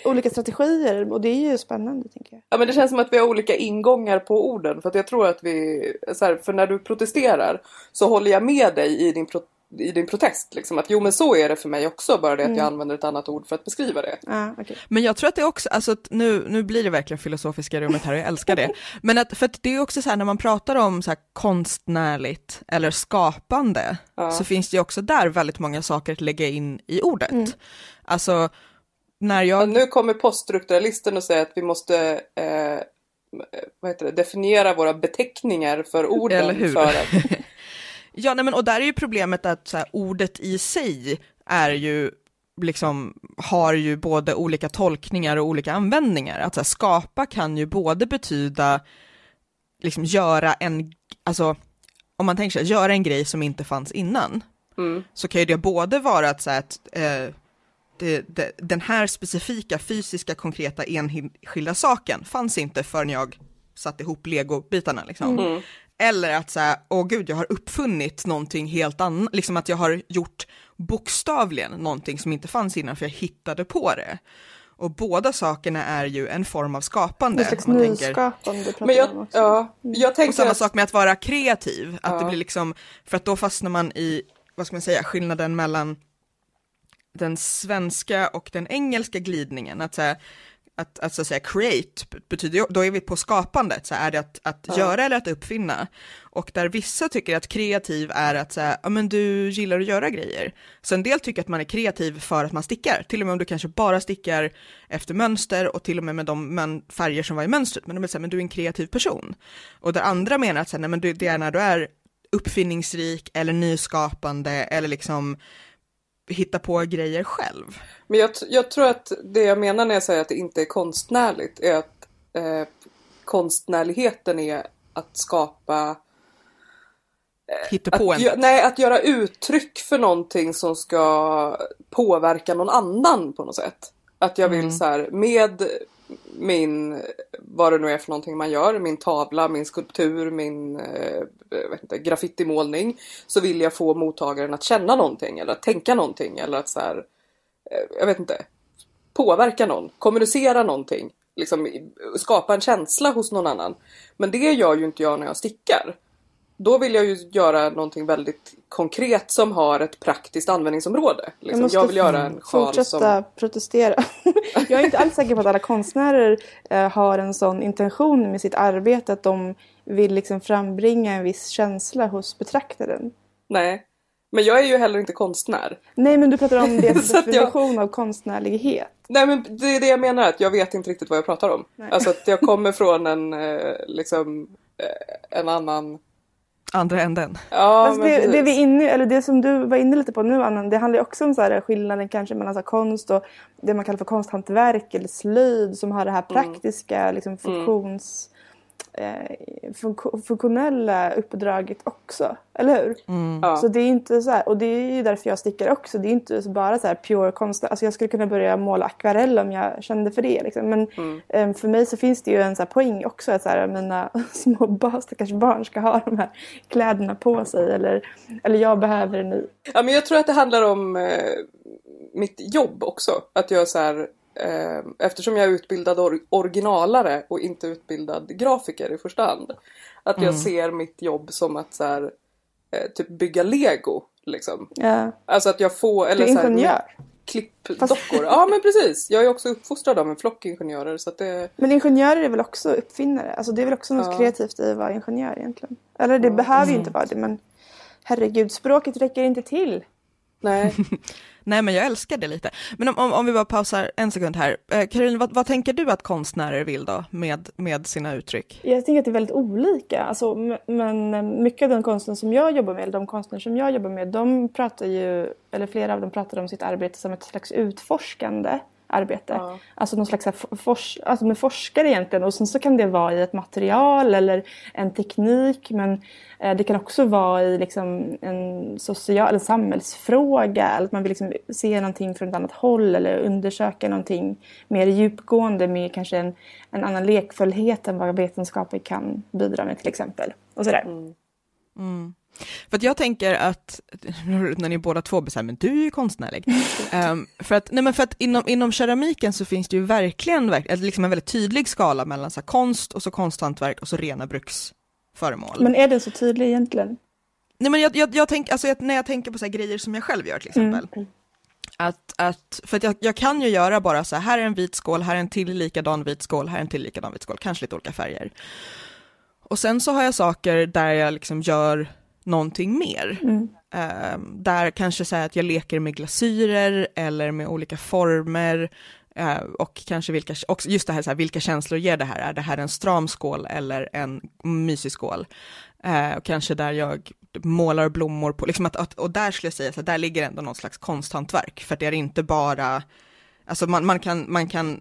olika strategier och det är ju spännande tänker jag. Ja, men det känns som att vi har olika ingångar på orden. För att jag tror att vi... Så här, för när du protesterar så håller jag med dig i din, pro, i din protest. Liksom, att jo, men så är det för mig också, bara det att jag använder ett annat ord för att beskriva det. Ja, okej. Men jag tror att det är också, alltså att nu, nu blir det verkligen filosofiska rummet här och jag älskar det. Men att, för att det är också så här när man pratar om så här konstnärligt eller skapande, så finns det ju också där väldigt många saker att lägga in i ordet. Alltså, när Ja, jag... nu kommer poststrukturalisten och säger att vi måste eh, vad heter det, definiera våra beteckningar för orden. Eller hur? För att, Ja, nej, men och där är ju problemet att här, ordet i sig är ju liksom har ju både olika tolkningar och olika användningar. Att så här, skapa kan ju både betyda liksom göra en, alltså om man tänker sig göra en grej som inte fanns innan, mm, så kan ju det både vara att, så här, att eh, det, det, den här specifika fysiska konkreta enskilda saken fanns inte förrän jag satte ihop legobitarna liksom. mm, Eller att säga, åh gud, jag har uppfunnit någonting helt annat, liksom att jag har gjort bokstavligen någonting som inte fanns innan för jag hittade på det. Och båda sakerna är ju en form av skapande. Någon slags man tänker. nyskapande pratar men jag, ja, jag Och tänker samma att, sak med att vara kreativ, att det Ja. blir liksom, för att då fastnar man i, vad ska man säga, skillnaden mellan den svenska och den engelska glidningen, att säga, att, att så att säga create betyder då är vi på skapandet, så är det att, att göra eller att uppfinna. Och där vissa tycker att kreativ är att säga, ja men du gillar att göra grejer. Så en del tycker att man är kreativ för att man stickar, till och med om du kanske bara stickar efter mönster och till och med med de färger som var i mönstret, men de vill säga, men du är en kreativ person. Och där andra menar att så här, nej, men det är när du är uppfinningsrik eller nyskapande eller liksom hitta på grejer själv. men jag, jag tror att det jag menar när jag säger att det inte är konstnärligt är att eh, konstnärligheten är att skapa Hitta Att, på en. gö- nej, att göra uttryck för någonting som ska påverka någon annan på något sätt. Att jag vill så här med min, vad det nu är för någonting man gör, min tavla, min skulptur, min eh, eh inte, graffitimålning. Så vill jag få mottagaren att känna någonting eller att tänka någonting eller att så här, eh, jag vet inte, påverka någon, kommunicera någonting. Liksom skapa en känsla hos någon annan. Men det gör ju inte jag när jag stickar. Då vill jag ju göra någonting väldigt konkret som har ett praktiskt användningsområde. Liksom, jag, måste vill göra en sjal Fortsätta som... protestera. jag är inte alls säker på att alla konstnärer eh, har en sån intention med sitt arbete att de vill liksom frambringa en viss känsla hos betraktaren. Nej. Men jag är ju heller inte konstnär. Nej, men du pratar om deras Så att jag- definition av konstnärlighet. Nej men det är det jag menar, att jag vet inte riktigt vad jag pratar om. Nej. Alltså att jag kommer från en, eh, liksom, eh, en annan... Andra änden. Ja, men det, det, vi inne, eller det som du var inne lite på nu Anna, det handlar ju också om så här skillnaden kanske mellan så här konst och det man kallar för konsthantverk eller slöjd som har det här Mm. praktiska liksom funktions, eh, funk- funktionella uppdraget också. Eller hur? Ja. Så det är inte så här, och det är ju därför jag stickar också. Det är inte så bara så här pure konst. Alltså jag skulle kunna börja måla akvarell om jag kände för det. Liksom. Men Mm. eh, för mig så finns det ju en så här poäng också att så här, mina små barn, stackars barn ska ha de här kläderna på sig. Eller, eller jag behöver en ny. Ja, men jag tror att det handlar om eh, mitt jobb också. Att jag så här, eh, eftersom jag är utbildad or- originalare och inte utbildad grafiker i första hand. Att jag ser mitt jobb som att så här, eh, typ bygga lego. Liksom. Ja. Alltså att jag får... Du Eller är så här, ingenjör. klippdockor. Ja men precis. Jag är också uppfostrad av en flock ingenjörer. Så det, Men ingenjörer är väl också uppfinnare? Alltså det är väl också något Ja. kreativt i att vara ingenjör egentligen? Eller det behöver ju inte vara det men herregud, språket räcker inte till. Nej. Nej, men jag älskar det lite. Men om, om, om vi bara pausar en sekund här. Eh, Caroline, vad, vad, tänker du att konstnärer vill då med, med sina uttryck? Jag tänker att det är väldigt olika. Alltså, men eh, mycket av den konsten som jag jobbar med, de konstnärer som jag jobbar med, de pratar ju, eller flera av dem pratar om sitt arbete som ett slags utforskande arbete. Ja. Alltså någon slags fors alltså med forskare egentligen och sen så kan det vara i ett material eller en teknik men eh, det kan också vara i liksom en social eller samhällsfråga eller att man vill liksom se någonting från ett annat håll eller undersöka någonting mer djupgående med kanske en, en annan lekfullhet än vad vetenskapen kan bidra med till exempel. Och sådär. Mm. Mm. För att jag tänker att, när ni båda två här, men du är ju konstnärlig. um, för att, nej men för att inom, inom keramiken så finns det ju verkligen, verkligen liksom en väldigt tydlig skala mellan så konst och så konsthantverk och så rena bruksföremål. Men är den så tydlig egentligen? Nej men jag, jag, jag tänker, alltså när jag tänker på så grejer som jag själv gör till exempel. Mm. Att, att, för att jag, jag, kan ju göra bara så här, här är en vit skål, här är en till likadan vit skål, här är en till likadan vit skål, kanske lite olika färger. Och sen så har jag saker där jag liksom gör någonting mer. Mm. Uh, där kanske säga att jag leker med glasyrer eller med olika former uh, och kanske vilka, också just det här, så här, vilka känslor ger det här? Är det här en stram skål eller en mysig skål? Uh, och kanske där jag målar blommor på, liksom att, och där skulle jag säga att där ligger ändå någon slags konsthantverk, för det är inte bara, alltså man, man kan, man kan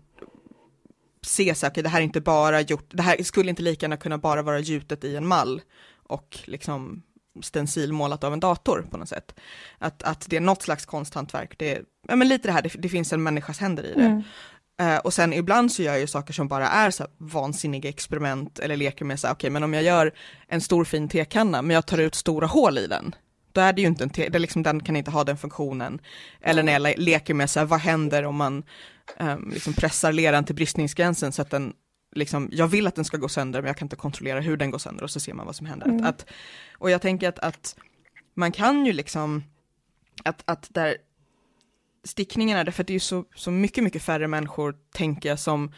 se så okay, det här är inte bara gjort, det här skulle inte lika gärna kunna bara vara gjutet i en mall och liksom stencilmålat av en dator på något sätt. Att, att det är något slags konsthantverk, det är, ja men lite det här, det, det finns en människas händer i det. Mm. Uh, och sen ibland så gör jag ju saker som bara är så vansinniga experiment eller leker med så okej okay, men om jag gör en stor fin tekanna men jag tar ut stora hål i den, då är det ju inte en te, det liksom, den kan inte ha den funktionen. Eller när jag leker med så här, vad händer om man um, liksom pressar leran till bristningsgränsen så att den liksom, jag vill att den ska gå sönder men jag kan inte kontrollera hur den går sönder och så ser man vad som händer. Mm. Att, och jag tänker att, att man kan ju liksom, att, att där stickningarna, därför att det är ju så, så mycket, mycket färre människor, tänker jag, som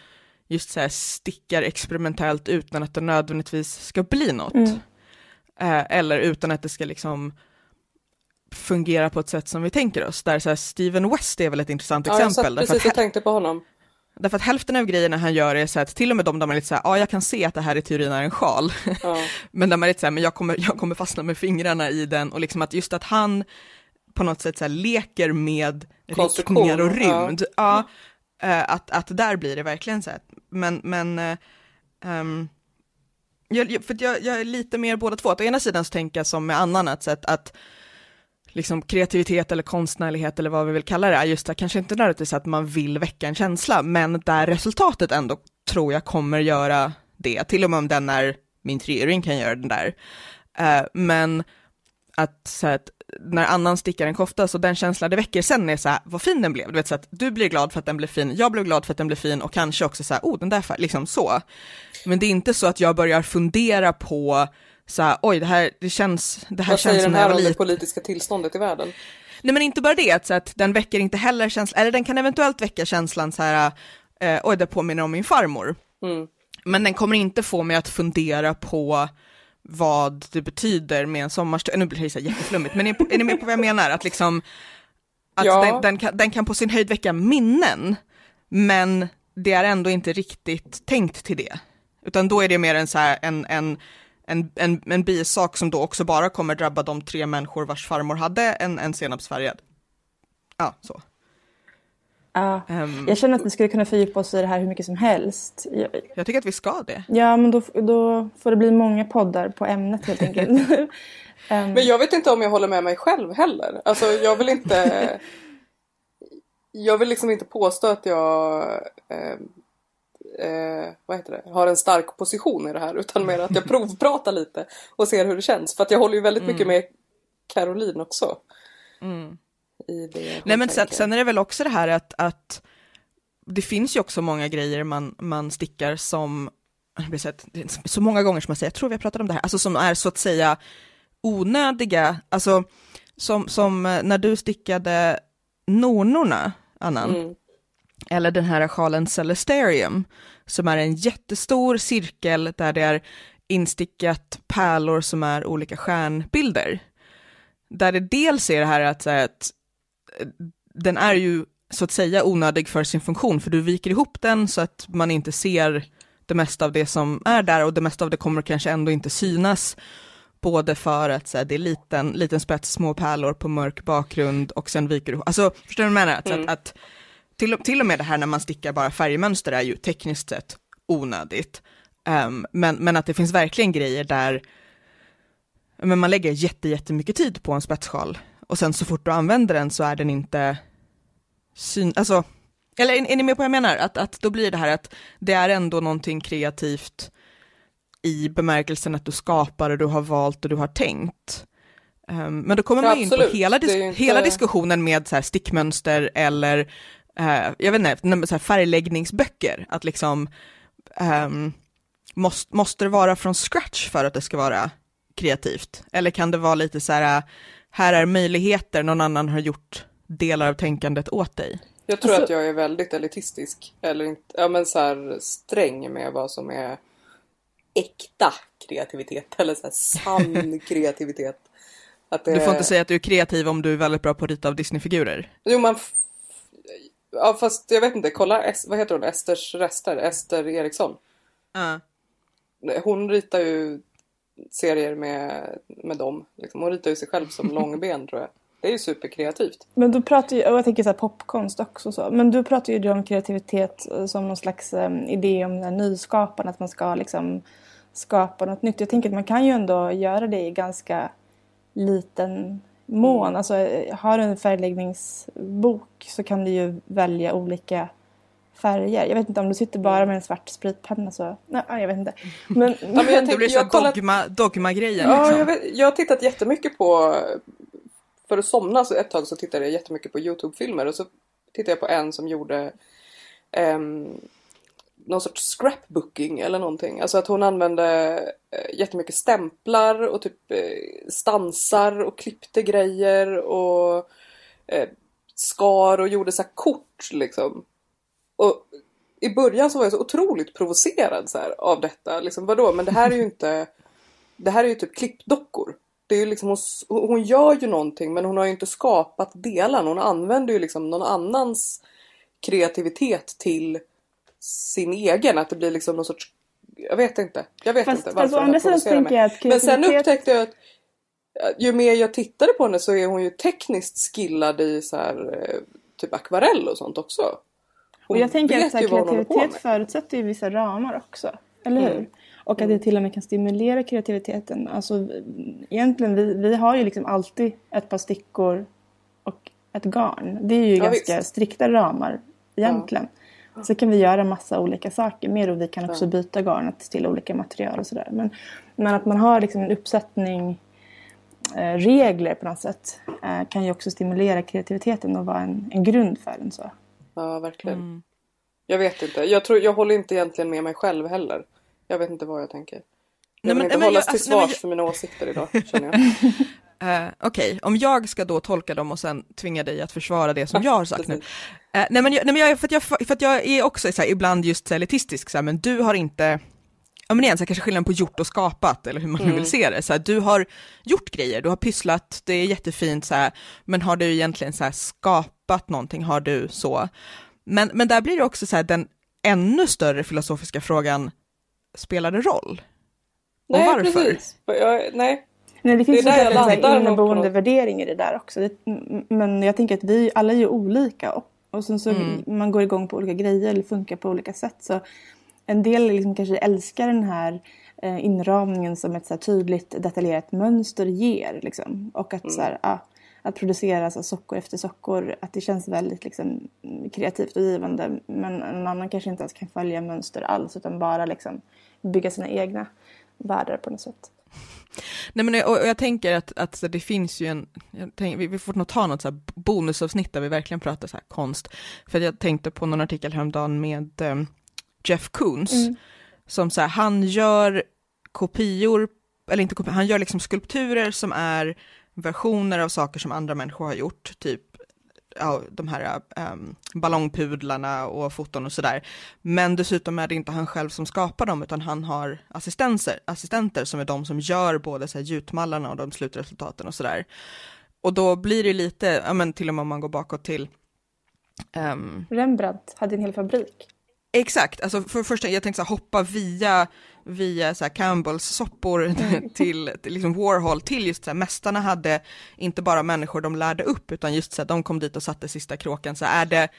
just så här stickar experimentellt utan att det nödvändigtvis ska bli något. Mm. Eh, eller utan att det ska liksom fungera på ett sätt som vi tänker oss. Där så här, Steven West är väl ett intressant ja, exempel. Jag satt precis och tänkte på honom. Därför att hälften av grejerna han gör är så att till och med de där man är lite så här, ja jag kan se att det här i teorin är en sjal. Ja. men där man är lite så här, men jag kommer, jag kommer fastna med fingrarna i den och liksom att just att han på något sätt så här, leker med riktningar och rymd. Ja. ja uh, att, att där blir det verkligen så här, men, men um, jag, för jag, jag, är lite mer båda två, att å ena sidan så tänker jag som med annan, att, att liksom kreativitet eller konstnärlighet eller vad vi vill kalla det är just det, kanske inte nödvändigtvis att man vill väcka en känsla, men där resultatet ändå tror jag kommer göra det, till och med om den är min treöring kan göra den där. Uh, men att, så att när annan stickar en kofta, så den känslan det väcker sen är så här, vad fin den blev, du vet så att du blir glad för att den blev fin, jag blev glad för att den blev fin och kanske också så här, oh den där, liksom så. Men det är inte så att jag börjar fundera på så här, oj det här, det känns, det här Vad känns som när jag var liten. Vad säger den här om det politiska tillståndet i världen? Nej men inte bara det, att, så att den väcker inte heller känslan, eller den kan eventuellt väcka känslan så här, eh, oj det påminner om min farmor. Mm. Men den kommer inte få mig att fundera på vad det betyder med en sommarstuga, nu blir det så jätteflummigt, men är, är ni med på vad jag menar? Att liksom, att ja. den, den, kan, den kan på sin höjd väcka minnen, men det är ändå inte riktigt tänkt till det. Utan då är det mer en så här, en, en en, en, en bisak som då också bara kommer drabba de tre människor vars farmor hade en, en senapsfärgad. Ja, så. Ja, um, jag känner att vi skulle kunna fördjupa oss i det här hur mycket som helst. Jag, jag tycker att vi ska det. Ja, men då, då får det bli många poddar på ämnet helt enkelt. um, men jag vet inte om jag håller med mig själv heller. Alltså jag vill inte... jag vill liksom inte påstå att jag eh, eh, vad heter det, har en stark position i det här utan mer att jag provpratar lite och ser hur det känns. För att jag håller ju väldigt mm. mycket med Caroline också. Mm. Nej men sen, sen, är det väl också det här att, att det finns ju också många grejer man, man stickar som, så många gånger som jag säger, jag tror vi har pratat om det här, alltså som är så att säga onödiga, alltså som, som när du stickade nornorna, Annan, mm eller den här sjalen Celesterium, som är en jättestor cirkel där det är instickat pärlor som är olika stjärnbilder. Där det dels är det här att, att den är ju så att säga onödig för sin funktion, för du viker ihop den så att man inte ser det mesta av det som är där och det mesta av det kommer kanske ändå inte synas. Både för att så här, det är liten, liten spets, små pärlor på mörk bakgrund och sen viker du ihop. Alltså, förstår du vad jag menar? Att, mm. att, att till, till och med det här när man stickar bara färgmönster är ju tekniskt sett onödigt. Um, men, men att det finns verkligen grejer där men man lägger jätte, jättemycket tid på en spetssjal och sen så fort du använder den så är den inte syn, alltså, eller är, är ni med på vad jag menar? Att, att då blir det här att det är ändå någonting kreativt i bemärkelsen att du skapar och du har valt och du har tänkt. Um, men då kommer man in på hela, dis inte... hela diskussionen med så här stickmönster eller uh, jag vet inte, så här färgläggningsböcker, att liksom um, måste, måste det vara från scratch för att det ska vara kreativt? Eller kan det vara lite så här, här är möjligheter, någon annan har gjort delar av tänkandet åt dig? Jag tror alltså, att jag är väldigt elitistisk, eller inte, ja men så här sträng med vad som är äkta kreativitet, eller så här sann kreativitet. Att det... Du får inte säga att du är kreativ om du är väldigt bra på att rita av Disneyfigurer. Jo, man... Ja, fast jag vet inte. Kolla, vad heter hon? Esters rester? Ester Eriksson. Uh. Hon ritar ju serier med, med dem. Liksom. Hon ritar ju sig själv som långben tror jag. Det är ju superkreativt. Men du pratar ju, och jag tänker så här popkonst också så. Men du pratar ju om kreativitet som någon slags um, idé om nyskapande. Att man ska liksom skapa något nytt. Jag tänker att man kan ju ändå göra det i ganska liten mån. Mm. Alltså har du en färgläggningsbok så kan du ju välja olika färger. Jag vet inte om du sitter bara mm. med en svart spritpenna så... Nej, jag vet inte. Men, ja, men jag det blir så kollat... dogma, dogma-grejen. Ja, liksom. jag, vet, jag har tittat jättemycket på... För att somna så ett tag så tittade jag jättemycket på Youtube-filmer och så tittade jag på en som gjorde um, någon sorts scrapbooking eller någonting. Alltså att hon använde eh, jättemycket stämplar och typ eh, stansar och klippte grejer och eh, skar och gjorde så kort liksom. Och i början så var jag så otroligt provocerad så här, av detta. Liksom, vadå, men det här är ju inte... Det här är ju typ klippdockor. Det är ju liksom, hon, hon gör ju någonting men hon har ju inte skapat delarna. Hon använder ju liksom någon annans kreativitet till sin egen. Att det blir liksom någon sorts... Jag vet inte. Jag vet fast, inte varför fast å andra sidan jag att Men sen upptäckte jag att ju mer jag tittade på henne så är hon ju tekniskt skillad i så här, eh, typ akvarell och sånt också. Hon och jag tänker att så här, kreativitet förutsätter ju vissa ramar också. Eller hur? Mm. Och att det till och med kan stimulera kreativiteten. Alltså egentligen, vi, vi har ju liksom alltid ett par stickor och ett garn. Det är ju ja, ganska visst. strikta ramar egentligen. Ja. Så kan vi göra massa olika saker mer och vi kan också byta garnet till olika material och sådär. Men, men att man har liksom en uppsättning eh, regler på något sätt eh, kan ju också stimulera kreativiteten och vara en, en grund för den. Så. Ja, verkligen. Mm. Jag vet inte. Jag, tror, jag håller inte egentligen med mig själv heller. Jag vet inte vad jag tänker. Jag vill nej, inte men, hållas jag, till svars alltså, för mina åsikter idag, känner jag. Uh, Okej, okay. om jag ska då tolka dem och sen tvinga dig att försvara det som jag har sagt nu. Uh, nej men, jag, nej, men jag, för, att jag, för att jag är också så här, ibland just så elitistisk, så här, men du har inte, ja men igen, så här, kanske skillnaden på gjort och skapat, eller hur man mm. vill se det. Så här, du har gjort grejer, du har pysslat, det är jättefint, så här, men har du egentligen så här, skapat någonting, har du så? Men, men där blir det också så här, den ännu större filosofiska frågan, spelar det roll? Och nej, varför? Precis. Jag, nej, Nej, det finns det ju en inneboende värdering i det där också. Det, men jag tänker att vi alla är ju olika och, och sen så mm. man går igång på olika grejer eller funkar på olika sätt. Så en del liksom kanske älskar den här eh, inramningen som ett så tydligt detaljerat mönster ger. Liksom. Och att, mm. så här, ah, att producera så sockor efter sockor, att det känns väldigt liksom, kreativt och givande. Men en annan kanske inte ens kan följa mönster alls utan bara liksom, bygga sina egna världar på något sätt. Nej men och jag tänker att, att det finns ju en, tänker, vi får nog ta något så bonusavsnitt där vi verkligen pratar så här konst. För jag tänkte på någon artikel häromdagen med um, Jeff Koons, mm. som så här, han gör kopior, eller inte kopior, han gör liksom skulpturer som är versioner av saker som andra människor har gjort, typ ja, de här um, ballongpudlarna och foton och sådär. Men dessutom är det inte han själv som skapar dem, utan han har assistenter, assistenter som är de som gör både så här, gjutmallarna och de slutresultaten och sådär. och då blir det lite, ja men till och med om man går bakåt till um, Rembrandt hade en hel fabrik. Exakt, alltså för första, jag tänkte så här, hoppa via, via så här Campbells soppor mm. till, till liksom Warhol, till just så här, mästarna hade inte bara människor de lärde upp, utan just så här, de kom dit och satte sista kråkan, så är det,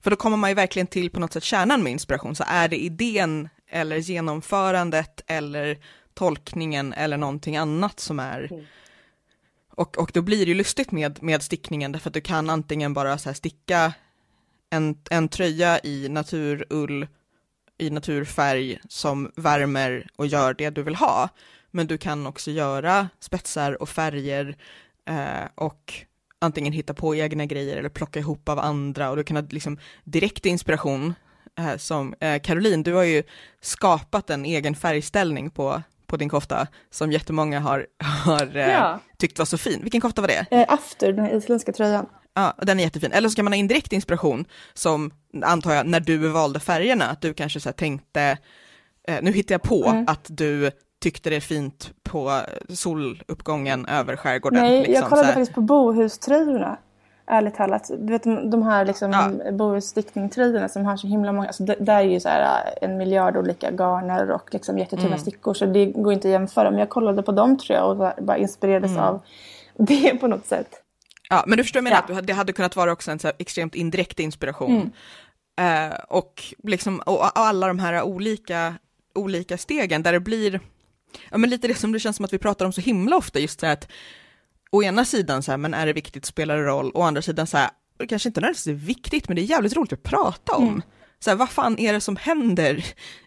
för då kommer man ju verkligen till på något sätt kärnan med inspiration, så är det idén eller genomförandet eller tolkningen eller någonting annat som är mm. och, och då blir det ju lustigt med, med stickningen därför att du kan antingen bara så här sticka en, en tröja i naturull, i naturfärg som värmer och gör det du vill ha. Men du kan också göra spetsar och färger eh, och antingen hitta på egna grejer eller plocka ihop av andra och du kan ha liksom direkt inspiration eh, som eh, Caroline, du har ju skapat en egen färgställning på, på din kofta som jättemånga har, har eh, ja. tyckt var så fin. Vilken kofta var det? Eh, after, den isländska tröjan. Ja, den är jättefin. Eller så kan man ha indirekt inspiration som, antar jag, när du valde färgerna, att du kanske så tänkte, eh, nu hittar jag på mm. att du tyckte det är fint på soluppgången över skärgården. Nej, liksom, jag kollade faktiskt på bohuströjorna. Ärligt talat. Du vet de här liksom ja. bohusstickningtröjorna som har så himla många, alltså det, där är ju så här äh, en miljard olika garner och liksom jättetunna mm. stickor så det går inte att jämföra. Men jag kollade på dem tror jag och bara inspirerades mm. av det på något sätt. Ja, men du förstår mig ja. att det hade kunnat vara också en så extremt indirekt inspiration. Mm. Uh, och, liksom, och alla de här olika, olika stegen där det blir, ja men lite det som det känns som att vi pratar om så himla ofta, just det att å ena sidan så här, men är det viktigt, spelar det roll, å andra sidan så här, det kanske inte nödvändigtvis är viktigt, men det är jävligt roligt att prata om. Mm. Så här, vad fan är det som händer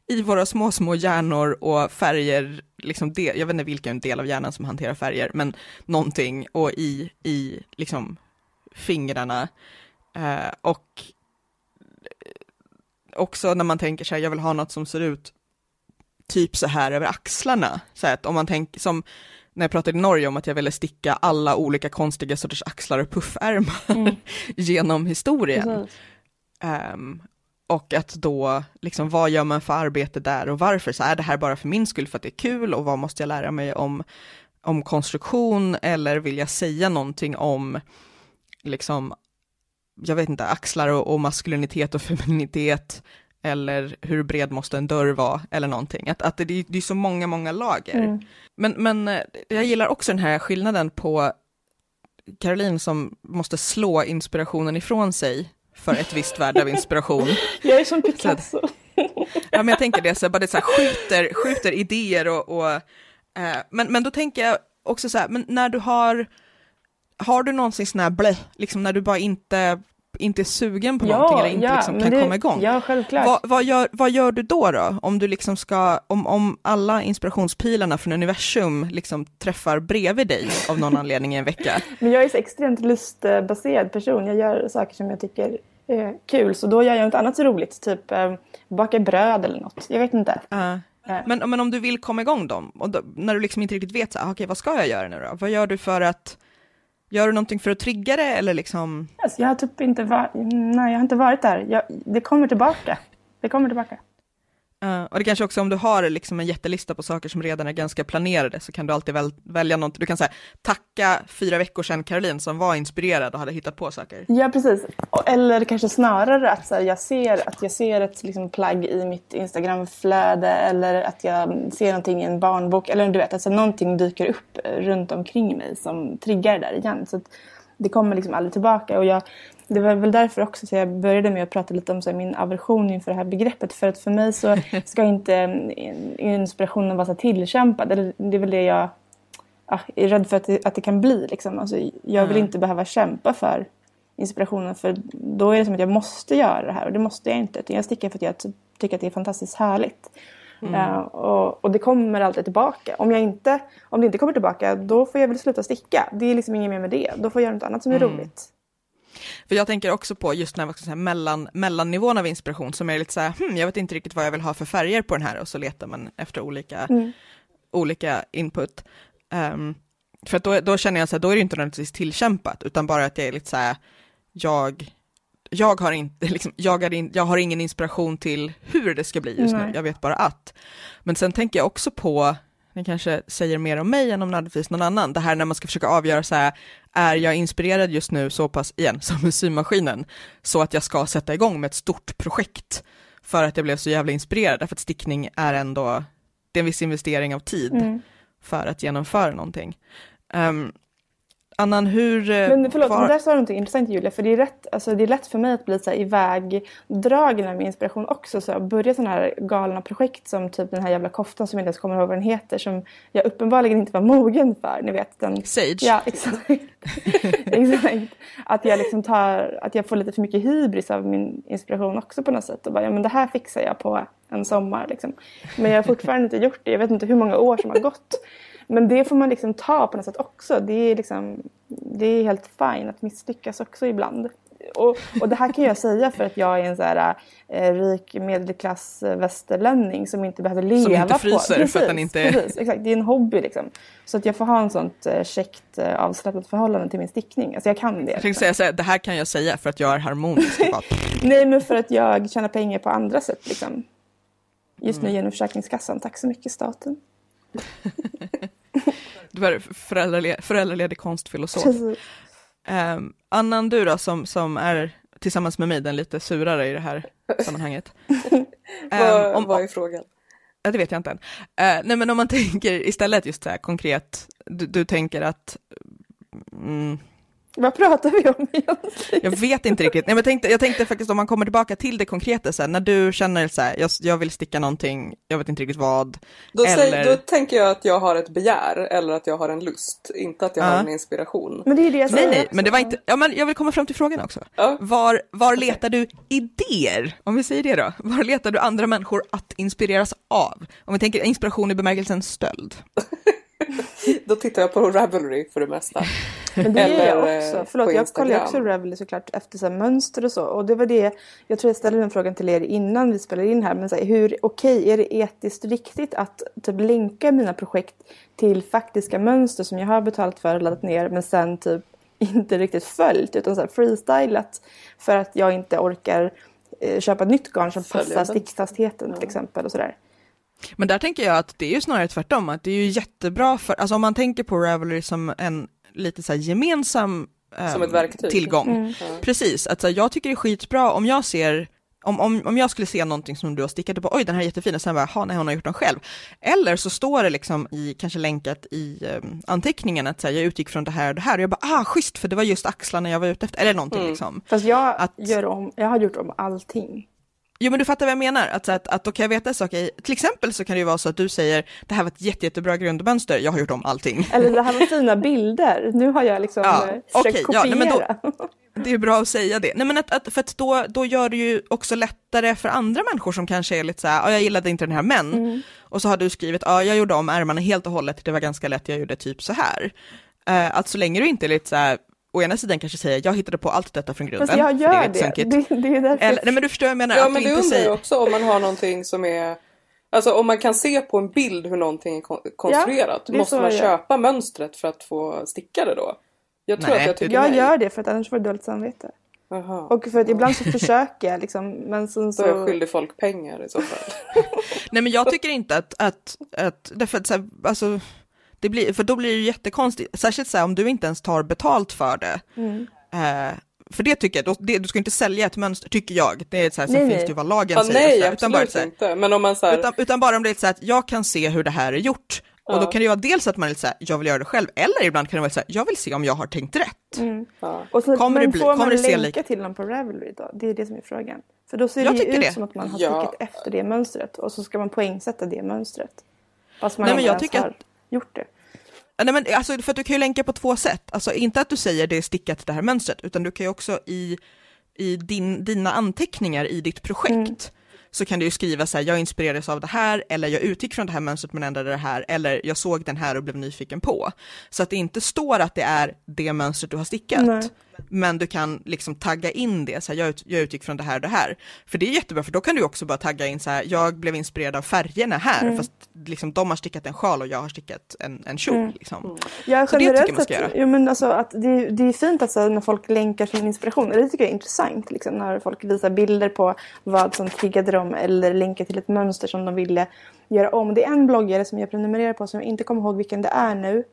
i våra små, små hjärnor och färger, liksom det, jag vet inte vilken del av hjärnan som hanterar färger, men någonting, och i, i liksom fingrarna. Eh, och också när man tänker så här, jag vill ha något som ser ut typ så här över axlarna, så att om man tänker som när jag pratade i Norge om att jag ville sticka alla olika konstiga sorters axlar och puffärmar mm. genom historien. Um, och att då, liksom vad gör man för arbete där och varför? Så är det här bara för min skull för att det är kul och vad måste jag lära mig om, om konstruktion eller vill jag säga någonting om, liksom, jag vet inte, axlar och, och maskulinitet och femininitet eller hur bred måste en dörr vara eller någonting. Att, att det, det är så många, många lager. Mm. Men, men eh, jag gillar också den här skillnaden på Caroline som måste slå inspirationen ifrån sig för ett visst värde av inspiration. jag är som Picasso. ja, men jag tänker det, så bara det så här, skjuter, skjuter idéer och, och eh, men, men då tänker jag också så här, men när du har, har du någonsin sån här blä, liksom när du bara inte inte är sugen på ja, någonting eller inte ja, liksom kan det, komma igång. Ja, självklart. Vad, vad, gör, vad gör du då då? Om du liksom ska, om, om alla inspirationspilarna från universum liksom träffar bredvid dig av någon anledning i en vecka? Men jag är så extremt lustbaserad person. Jag gör saker som jag tycker är kul, så då gör jag något annat roligt, typ eh, baka bröd eller något. Jag vet inte. Uh. Men, men om du vill komma igång då, och då, när du liksom inte riktigt vet så här, okej, vad ska jag göra nu då? Vad gör du för att Gör du någonting för att trigga det eller liksom? Alltså, jag har typ inte varit, nej jag har inte varit där. Jag, det kommer tillbaka. Det kommer tillbaka. Uh, och det kanske också om du har liksom en jättelista på saker som redan är ganska planerade så kan du alltid väl, välja något. Du kan säga tacka fyra veckor sedan Caroline som var inspirerad och hade hittat på saker. Ja precis. Eller kanske snarare att så här, jag, ser, att jag ser ett liksom, plagg i mitt Instagramflöde eller att jag ser någonting i en barnbok. Eller du vet, alltså, någonting dyker upp runt omkring mig som triggar det där igen. Så det kommer liksom aldrig tillbaka. Och jag, det var väl därför också så jag började med att prata lite om så här, min aversion inför det här begreppet. För att för mig så ska inte inspirationen vara så tillkämpad. Eller det är väl det jag ja, är rädd för att det, att det kan bli. Liksom. Alltså, jag vill mm. inte behöva kämpa för inspirationen. För då är det som att jag måste göra det här. Och det måste jag inte. Jag stickar för att jag tycker att det är fantastiskt härligt. Mm. Uh, och, och, det kommer alltid tillbaka. Om, jag inte, om det inte kommer tillbaka då får jag väl sluta sticka. Det är liksom inget mer med det. Då får jag göra något annat som är mm. roligt. För jag tänker också på just den här, mellan, mellannivån av inspiration som är lite så här, hmm, jag vet inte riktigt vad jag vill ha för färger på den här och så letar man efter olika, mm. olika input. Um, för då, då känner jag så här, då är det inte nödvändigtvis tillkämpat, utan bara att jag är lite så här, jag, jag har inte, liksom, jag, är in, jag har ingen inspiration till hur det ska bli just Nej. nu, jag vet bara att. Men sen tänker jag också på det kanske säger mer om mig än om nödvändigtvis någon annan. Det här när man ska försöka avgöra så här, är jag inspirerad just nu så pass, igen, som med symaskinen, så att jag ska sätta igång med ett stort projekt för att jag blev så jävla inspirerad, därför att stickning är ändå, det är en viss investering av tid Mm. för att genomföra någonting. Um, Annan, hur... eh, Men förlåt, var- men där sa du någonting intressant Julia. För det är, rätt, alltså, det är lätt för mig att bli så här ivägdragen med inspiration också. Så börja sådana här galna projekt som typ den här jävla koftan som jag inte ens kommer ihåg vad den heter. Som jag uppenbarligen inte var mogen för. Ni vet den. Sage? Ja, exakt. exakt. Att jag liksom tar, att jag får lite för mycket hybris av min inspiration också på något sätt. Och bara, ja men det här fixar jag på en sommar liksom. Men jag har fortfarande inte gjort det. Jag vet inte hur många år som har gått. Men det får man liksom ta på något sätt också. Det är, liksom, det är helt fine att misslyckas också ibland. Och, och det här kan jag säga för att jag är en så här, eh, rik medelklass eh, västerlänning som inte behöver leva inte på... fryser för att den inte- Precis, exakt. Det är en hobby liksom. Så att jag får ha en sånt eh, käckt eh, avslappnat förhållande till min stickning. Alltså jag kan det. Jag tänkte säga så här, det här kan jag säga för att jag är harmonisk. Nej men för att jag tjänar pengar på andra sätt liksom. Just Mm. nu genom Försäkringskassan. Tack så mycket staten. Du är föräldraledig, föräldraledig konstfilosof. Um, Annan, du då, som, som är tillsammans med mig den lite surare i det här sammanhanget. Vad, om, vad är frågan? Ja, det vet jag inte än. Eh, nej, men om man tänker istället just så här konkret, du, du tänker att, mm, Vad pratar vi om egentligen? jag vet inte riktigt, nej, men jag, tänkte, jag tänkte faktiskt om man kommer tillbaka till det konkreta sen, när du känner så här, jag, jag vill sticka någonting, jag vet inte riktigt vad, Då, säg, eller- då tänker jag att jag har ett begär eller att jag har en lust, inte att jag har Ja. en inspiration. Men det är det jag nej säger nej, också. men det var inte, ja men jag vill komma fram till frågan också. Ja. Var, var letar du idéer? Om vi säger det då, var letar du andra människor att inspireras av? Om vi tänker inspiration i bemärkelsen stöld. Då tittar jag på Ravelry för det mesta. Men det gör jag Eller, eh, också. Förlåt, jag kollar också. Ravelry såklart efter så här mönster och så. Och det var det, jag tror jag ställde den frågan till er innan vi spelade in här. Men så här, hur, okej, är det etiskt riktigt att typ länka mina projekt till faktiska mönster som jag har betalat för och laddat ner men sen typ inte riktigt följt utan så här freestylat för att jag inte orkar eh, köpa nytt garn som Följa passar stickfastheten till exempel och sådär. Men där tänker jag att det är ju snarare tvärtom, att det är ju jättebra för, alltså om man tänker på Ravelry som en lite så här gemensam Som ett verktyg. tillgång. Mm. Precis, att så här, jag tycker det är skitbra om jag ser om, om, om jag skulle se någonting som du har stickat bara oj den här är jättefin och sen bara ha nej hon har gjort den själv. Eller så står det liksom i, kanske länkat i um, anteckningen att så här, jag utgick från det här och det här och jag bara ah schysst för det var just axlarna jag var ute efter, eller någonting Mm. liksom. Fast jag, Att- gör om, jag har gjort om allting. Jo men du fattar vad jag menar, att, så att, att då kan jag veta saker, till exempel så kan det ju vara så att du säger det här var ett jätte, jättebra grundmönster, jag har gjort om allting. Eller det här var fina bilder. Nu har jag liksom Ja, eh, försökt ja, kopiera. nej, men då- Det är bra att säga det. Nej men att, att för att då, då gör det ju också lättare för andra människor som kanske är lite så här, ja jag gillade inte den här men, Mm. och så har du skrivit, ja jag gjorde om ärmarna helt och hållet, det var ganska lätt, jag gjorde typ så här. Uh, att så länge du inte är lite så här, å ena sidan kanske säger, jag hittade på allt detta från grunden. Fast jag gör är det. lite Det, sunkigt. det, är därför Eller, nej men du förstår vad jag menar, Ja att men du det inte undrar säger, också om man har någonting som är Alltså om man kan se på en bild hur någonting är kon- konstruerat. det är måste så man köpa mönstret för att få sticka det då? Jag tror Nej, att jag tycker jag nej. gör det för att annars får jag dåligt samvete. Jaha. Och för att ibland så försöker jag liksom. Men sen Så är jag skyldig folk pengar i så fall. nej men jag tycker inte att, att, att därför att så här, alltså, det blir, för då blir det ju jättekonstigt, särskilt så här, om du inte ens tar betalt för det. Mm. Eh, för det tycker jag, då, det, du ska inte sälja ett mönster, tycker jag. Det är så här, sen Nej, finns det ju vad lagen Ja, säger. och nej så här, utan, bara, så här, inte. Men om man så här, utan, utan bara om det är så här att jag kan se hur det här är gjort. Och Ja. då kan det ju vara dels att man är lite så här, jag vill göra det själv, eller ibland kan det vara så här, jag vill se om jag har tänkt rätt. Mm. ja. Och så, Kommer men det bli- får kommer man länka lika- till någon på Ravelry då? Det är det som är frågan. För då ser Jag det ju ut det. som att man har Ja. efter det mönstret. Och så ska man poängsätta det mönstret. Fast man Nej, men jag tycker har att- gjort det. Nej, men alltså, för att du kan ju länka på två sätt, alltså inte att du säger det är stickat det här mönstret, utan du kan ju också i, i din, dina anteckningar i ditt projekt, Mm. så kan du ju skriva så här, jag inspirerades av det här, eller jag utgick från det här mönstret men ändrade det här, eller jag såg den här och blev nyfiken på. Så att det inte står att det är det mönstret du har stickat. Nej. Men du kan liksom tagga in det, så här, jag, ut, jag utgick från det här och det här. För det är jättebra, för då kan du också bara tagga in så här, jag blev inspirerad av färgerna här, Mm. fast liksom de har stickat en sjal och jag har stickat en, en kjol. Mm. Liksom. Ja, Så det tycker man ska sett, göra. jo, men alltså, att det, det är fint att så, när folk länkar sin inspiration. Det tycker jag är intressant. Liksom, när folk visar bilder på vad som triggade dem eller länkar till ett mönster som de ville göra om. Det är en bloggare som jag prenumererar på som jag inte kommer ihåg vilken det är nu.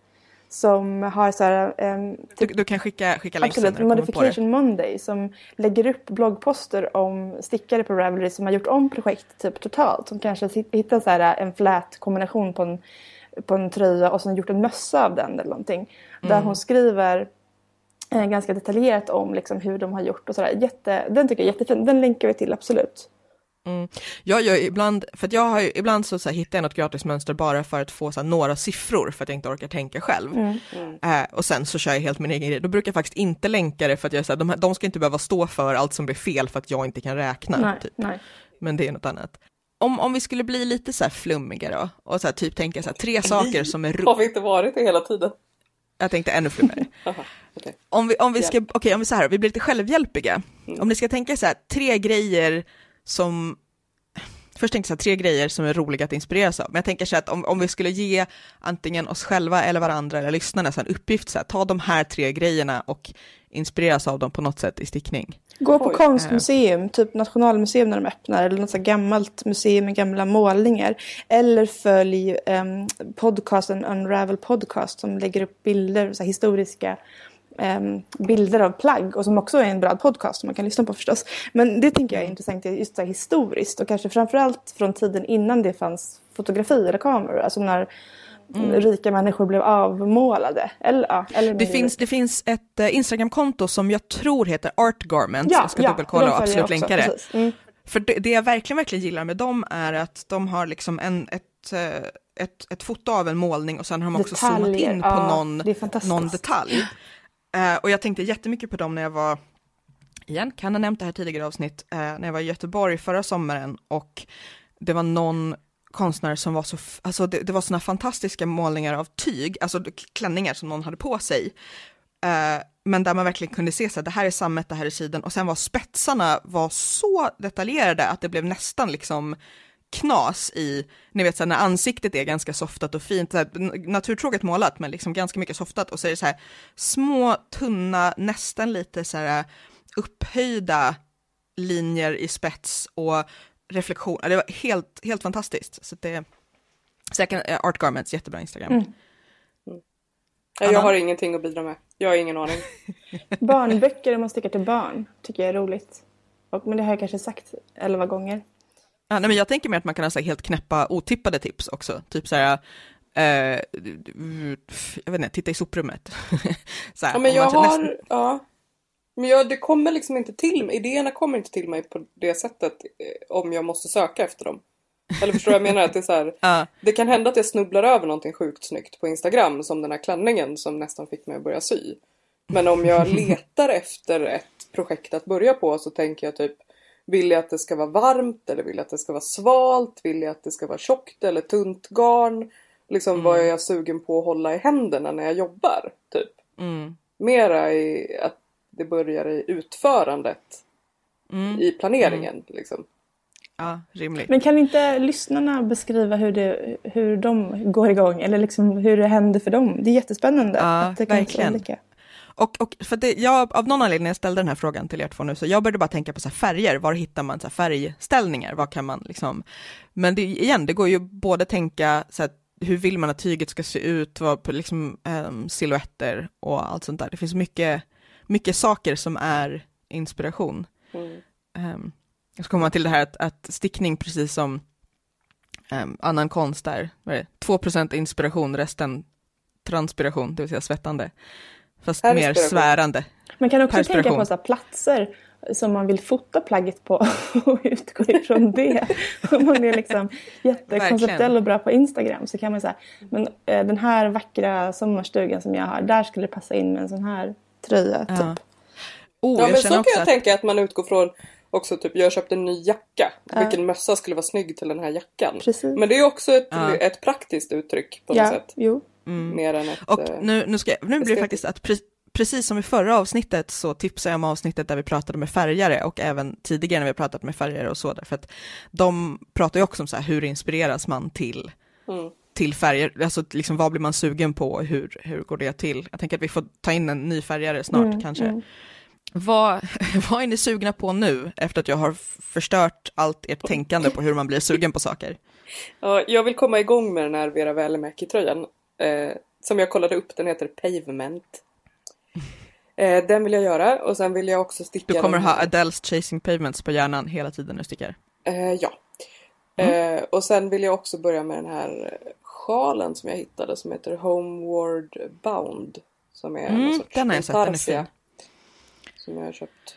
Som har så här, ehm, Du, du kan skicka, skicka länk Absolut. Modification Monday som lägger upp bloggposter om stickare på Ravelry som har gjort om projekt typ totalt. Som kanske hittar så här en flät kombination på en, på en tröja och sen gjort en mössa av den eller någonting. Där Mm. hon skriver eh, ganska detaljerat om liksom, hur de har gjort och sådär. Den tycker jag är jättefin, den länkar vi till absolut. Jag gör ibland, för att jag har ju, ibland så, så här, hittar jag något gratismönster bara för att få så här, några siffror för att jag inte orkar tänka själv. Mm. Eh, och sen så kör jag helt min egen grej. Då brukar jag faktiskt inte länka det för att jag är så här, de, här- de ska inte behöva stå för allt som blir fel för att jag inte kan räkna. Nej, Typ. nej. Men det är något annat. Om, om vi skulle bli lite så här flummiga då och så här, typ tänka så här, tre saker som är Har roligt. vi inte varit det hela tiden? Jag tänkte ännu flummigare. Okej. Om vi, om vi ska, okej om vi så här, vi blir lite självhjälpiga. Om ni ska tänka så här, tre grejer som, först tänker jag tre grejer som är roliga att inspireras av. Men jag tänker så här att om, om vi skulle ge antingen oss själva eller varandra eller lyssnarna så en uppgift, så här, ta de här tre grejerna och inspireras av dem på något sätt i stickning. Gå på Oj. konstmuseum, typ Nationalmuseum när de öppnar eller något så gammalt museum med gamla målningar. Eller följ um, podcasten Unravel Podcast som lägger upp bilder, så här historiska bilder av plagg och som också är en bra podcast som man kan lyssna på förstås. Men det tänker jag är intressant just så historiskt och kanske framförallt från tiden innan det fanns fotografi eller kameror. Alltså när rika människor blev avmålade. Eller, ja, eller Det finns, det finns ett eh, Instagramkonto som jag tror heter Art Garments, jag ska dubbelkolla de och absolut också, länka det. Mm. För det, det jag verkligen, verkligen gillar med dem är att de har liksom en, ett, eh, ett, ett foto av en målning och sen har de också zoomat Detaljer, in på ja, någon, någon detalj. Eh, och jag tänkte jättemycket på dem när jag var, igen, kan ha nämnt det här tidigare avsnitt, eh, när jag var i Göteborg förra sommaren och det var någon konstnär som var så, alltså det, det var sådana fantastiska målningar av tyg, alltså klänningar som någon hade på sig. Eh, men där man verkligen kunde se så här, det här är sammet, det här är sidan och sen var spetsarna var så detaljerade att det blev nästan liksom knas i, ni vet så här, när ansiktet är ganska softat och fint, så här, n- naturtråkigt målat men liksom ganska mycket softat och så är det så här små tunna, nästan lite så här upphöjda linjer i spets och reflektion, det var helt, helt fantastiskt. Så det, så jag kan, eh, Art Garments, jättebra Instagram. Mm. Nej, Jag har ingenting att bidra med. Jag har ingen aning. Barnböcker om man stickar till barn tycker jag är roligt. Och, men det har jag kanske sagt elva gånger. Ja, nej, men jag tänker mer att man kan ha så helt knäppa otippade tips också, typ så här, eh, jag vet inte, titta i soprummet. så här, Ja, men jag har... nästan- Ja. Men jag, det kommer liksom inte till mig. Idéerna kommer inte till mig på det sättet eh, om jag måste söka efter dem. Eller förstår du vad jag menar? Att det, är så här, Ja. det kan hända att jag snubblar över någonting sjukt snyggt på Instagram som den här klänningen som nästan fick mig att börja sy. Men om jag letar efter ett projekt att börja på så tänker jag typ Vill jag att det ska vara varmt eller vill jag att det ska vara svalt? Vill jag att det ska vara tjockt eller tunt garn? Liksom vad är jag sugen på att hålla i händerna när jag jobbar? Typ. Mm. Mera i att det börjar i utförandet. Mm. I planeringen liksom. ja, rimligt. Men kan inte lyssnarna beskriva hur, det, hur de går igång? Eller liksom hur det händer för dem? Det är jättespännande. Ja, att det kan verkligen. olika. Och, och för det, jag, av någon anledning jag ställde den här frågan till er två nu, så jag började bara tänka på så här färger, var hittar man så här färgställningar, vad kan man liksom, men det, igen, det går ju både tänka så här, hur vill man att tyget ska se ut, vad liksom um, silhuetter och allt sånt där. Det finns mycket, mycket saker som är inspiration. Mm. Um, så kommer man till det här att, att stickning, precis som um, annan konst är, vad är det, 2% inspiration, resten transpiration, det vill säga svettande. Fast mer svärande. Man kan också tänka på så här platser som man vill fota plagget på och utgå ifrån det. Om man är liksom jättekonceptuell och bra på Instagram så kan man säga men eh, den här vackra sommarstugan som jag har, där skulle det passa in med en sån här tröja. Typ. Ja. Oh, Ja men så kan också jag att, tänka att man utgår från också typ jag köpte en ny jacka. Ja. Vilken mössa skulle vara snygg till den här jackan? Precis. Men det är också ett, Ja. Ett praktiskt uttryck på något Ja, sätt. jo. Mer än ett... och eh, nu, nu, ska, nu blir det faktiskt att pre, precis som i förra avsnittet så tipsar jag om avsnittet där vi pratade med färgare och även tidigare när vi har pratat med färgare och så, därför att de pratar ju också om så här, hur inspireras man till, Mm. till färger, alltså liksom vad blir man sugen på, hur, hur går det till? Jag tänker att vi får ta in en ny färgare snart Mm, kanske. mm. Vad, vad är ni sugna på nu, efter att jag har förstört allt ert tänkande på hur man blir sugen på saker? Ja, jag vill komma igång med den här Vera Välimäki-tröjan. Eh, som jag kollade upp, den heter Pavement. Eh, den vill jag göra och sen vill jag också sticka Du kommer den ha Adele's Chasing Pavements på hjärnan hela tiden du stickar. Eh, ja. Mm. Eh, och sen vill jag också börja med den här sjalen som jag hittade som heter Homeward Bound. Som är Mm, någon sorts den har jag sett, den är fin. Som jag har köpt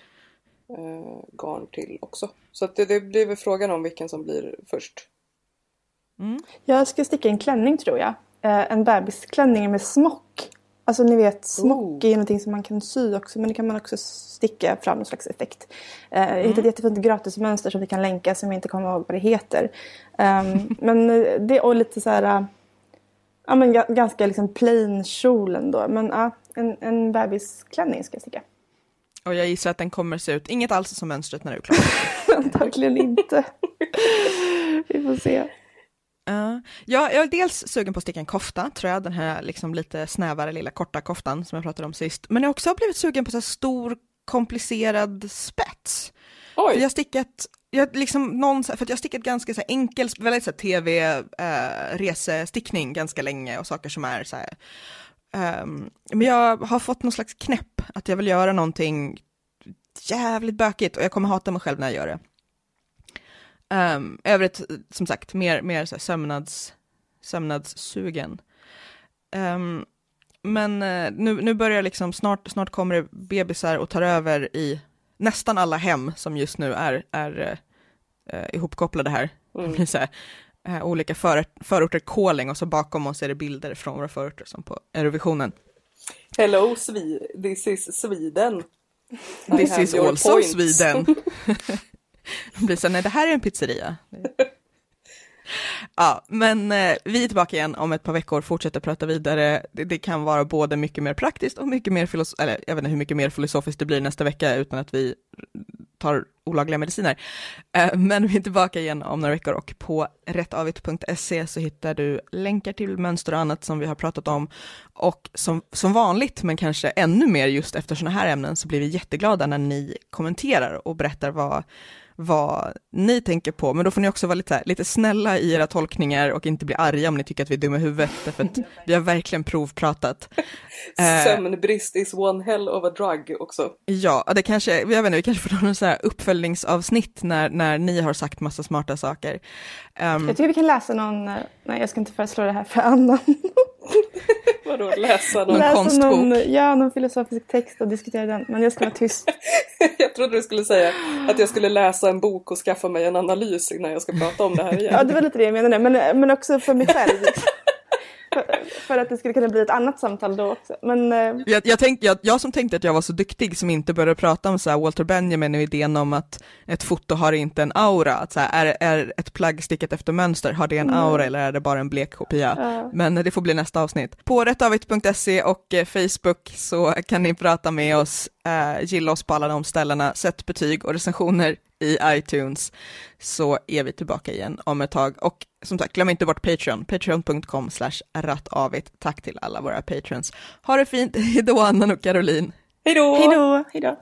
eh, garn till också. Så att det, det blir väl frågan om vilken som blir först. Mm. Jag ska sticka en klänning tror jag. Eh, en bebisklänning med smock. Alltså ni vet, smock Oh. är någonting som man kan sy också men det kan man också sticka fram någon slags effekt. Eh, Jag hittade ett jättefint gratismönster som vi kan länka som jag inte kommer ihåg vad det heter. Ehm, men eh, det och lite så här, eh, ja men ga- ganska liksom plain kjol ändå. Men ja, en, en bebisklänning ska jag sticka. Och jag gissar att den kommer se ut, inget alls som mönstret när du är klar. Antagligen inte. vi får se. Ja, jag är dels sugen på att sticka en kofta, tror jag, den här liksom lite snävare lilla korta koftan som jag pratade om sist. Men jag har också blivit sugen på så stor komplicerad spets. För jag Oj! har stickat, jag liksom någon, för jag har stickat ganska så enkel, väldigt så här tv, eh, resestickning ganska länge och saker som är så här. ehm, men jag har fått någon slags knäpp att jag vill göra någonting jävligt bökigt och jag kommer hata mig själv när jag gör det. Um, övrigt, som sagt, mer, mer så här sömnads, sömnadssugen. Ehm, men eh, nu, nu börjar liksom, snart, snart kommer det bebisar och tar över i nästan alla hem som just nu är, är eh, ihopkopplade här. Det Mm. blir så här, eh, olika för, förorter calling och så bakom oss är det bilder från våra förorter som på Eurovisionen. Hello Swe this is Sweden. I This is also points. Sweden. De blir så här, nej det här är en pizzeria. Ja, men eh, vi är tillbaka igen om ett par veckor, fortsätter prata vidare. Det, det kan vara både mycket mer praktiskt och mycket mer filosofiskt, eller jag vet inte hur mycket mer filosofiskt det blir nästa vecka utan att vi tar olagliga mediciner. Eh, men vi är tillbaka igen om några veckor och på rättavit.se så hittar du länkar till mönster och annat som vi har pratat om. Och som, som vanligt, men kanske ännu mer just efter sådana här ämnen, så blir vi jätteglada när ni kommenterar och berättar vad, vad ni tänker på, men då får ni också vara lite, lite snälla i era tolkningar och inte bli arga om ni tycker att vi är dumma i huvudet, därför att vi har verkligen provpratat. Eh, Sömnbrist is one hell of a drug också. Ja, det kanske, jag vet inte, vi kanske får någon så här uppföljningsavsnitt när, när ni har sagt massa smarta saker. Ehm, Jag tycker vi kan läsa någon, nej jag ska inte föreslå det här för Anna. Vadå läsa? Någon läsa konstbok. någon, ja, någon filosofisk text och diskutera den. Men jag ska vara tyst. Jag trodde du skulle säga att jag skulle läsa en bok och skaffa mig en analys innan jag ska prata om det här igen. Ja, det var lite det jag menade. Men, men också för mig själv. För, för att det skulle kunna bli ett annat samtal då också. Men eh, Jag, jag, tänk, jag, jag som tänkte att jag var så duktig som inte började prata om så här Walter Benjamin och idén om att ett foto har inte en aura, att så här, är, är ett plagg stickat efter mönster, har det en aura eller är det bara en blek kopia? Ja. Men det får bli nästa avsnitt. På rättavit.se och eh, Facebook så kan ni prata med oss, eh, gilla oss på alla de ställena, sätt betyg och recensioner i iTunes så är vi tillbaka igen om ett tag. Och som sagt, glöm inte bort Patreon, patreon.com slash rattavit. Tack till alla våra patrons. Ha det fint, hejdå Anna och Caroline. Hej då! hej då! Hej då!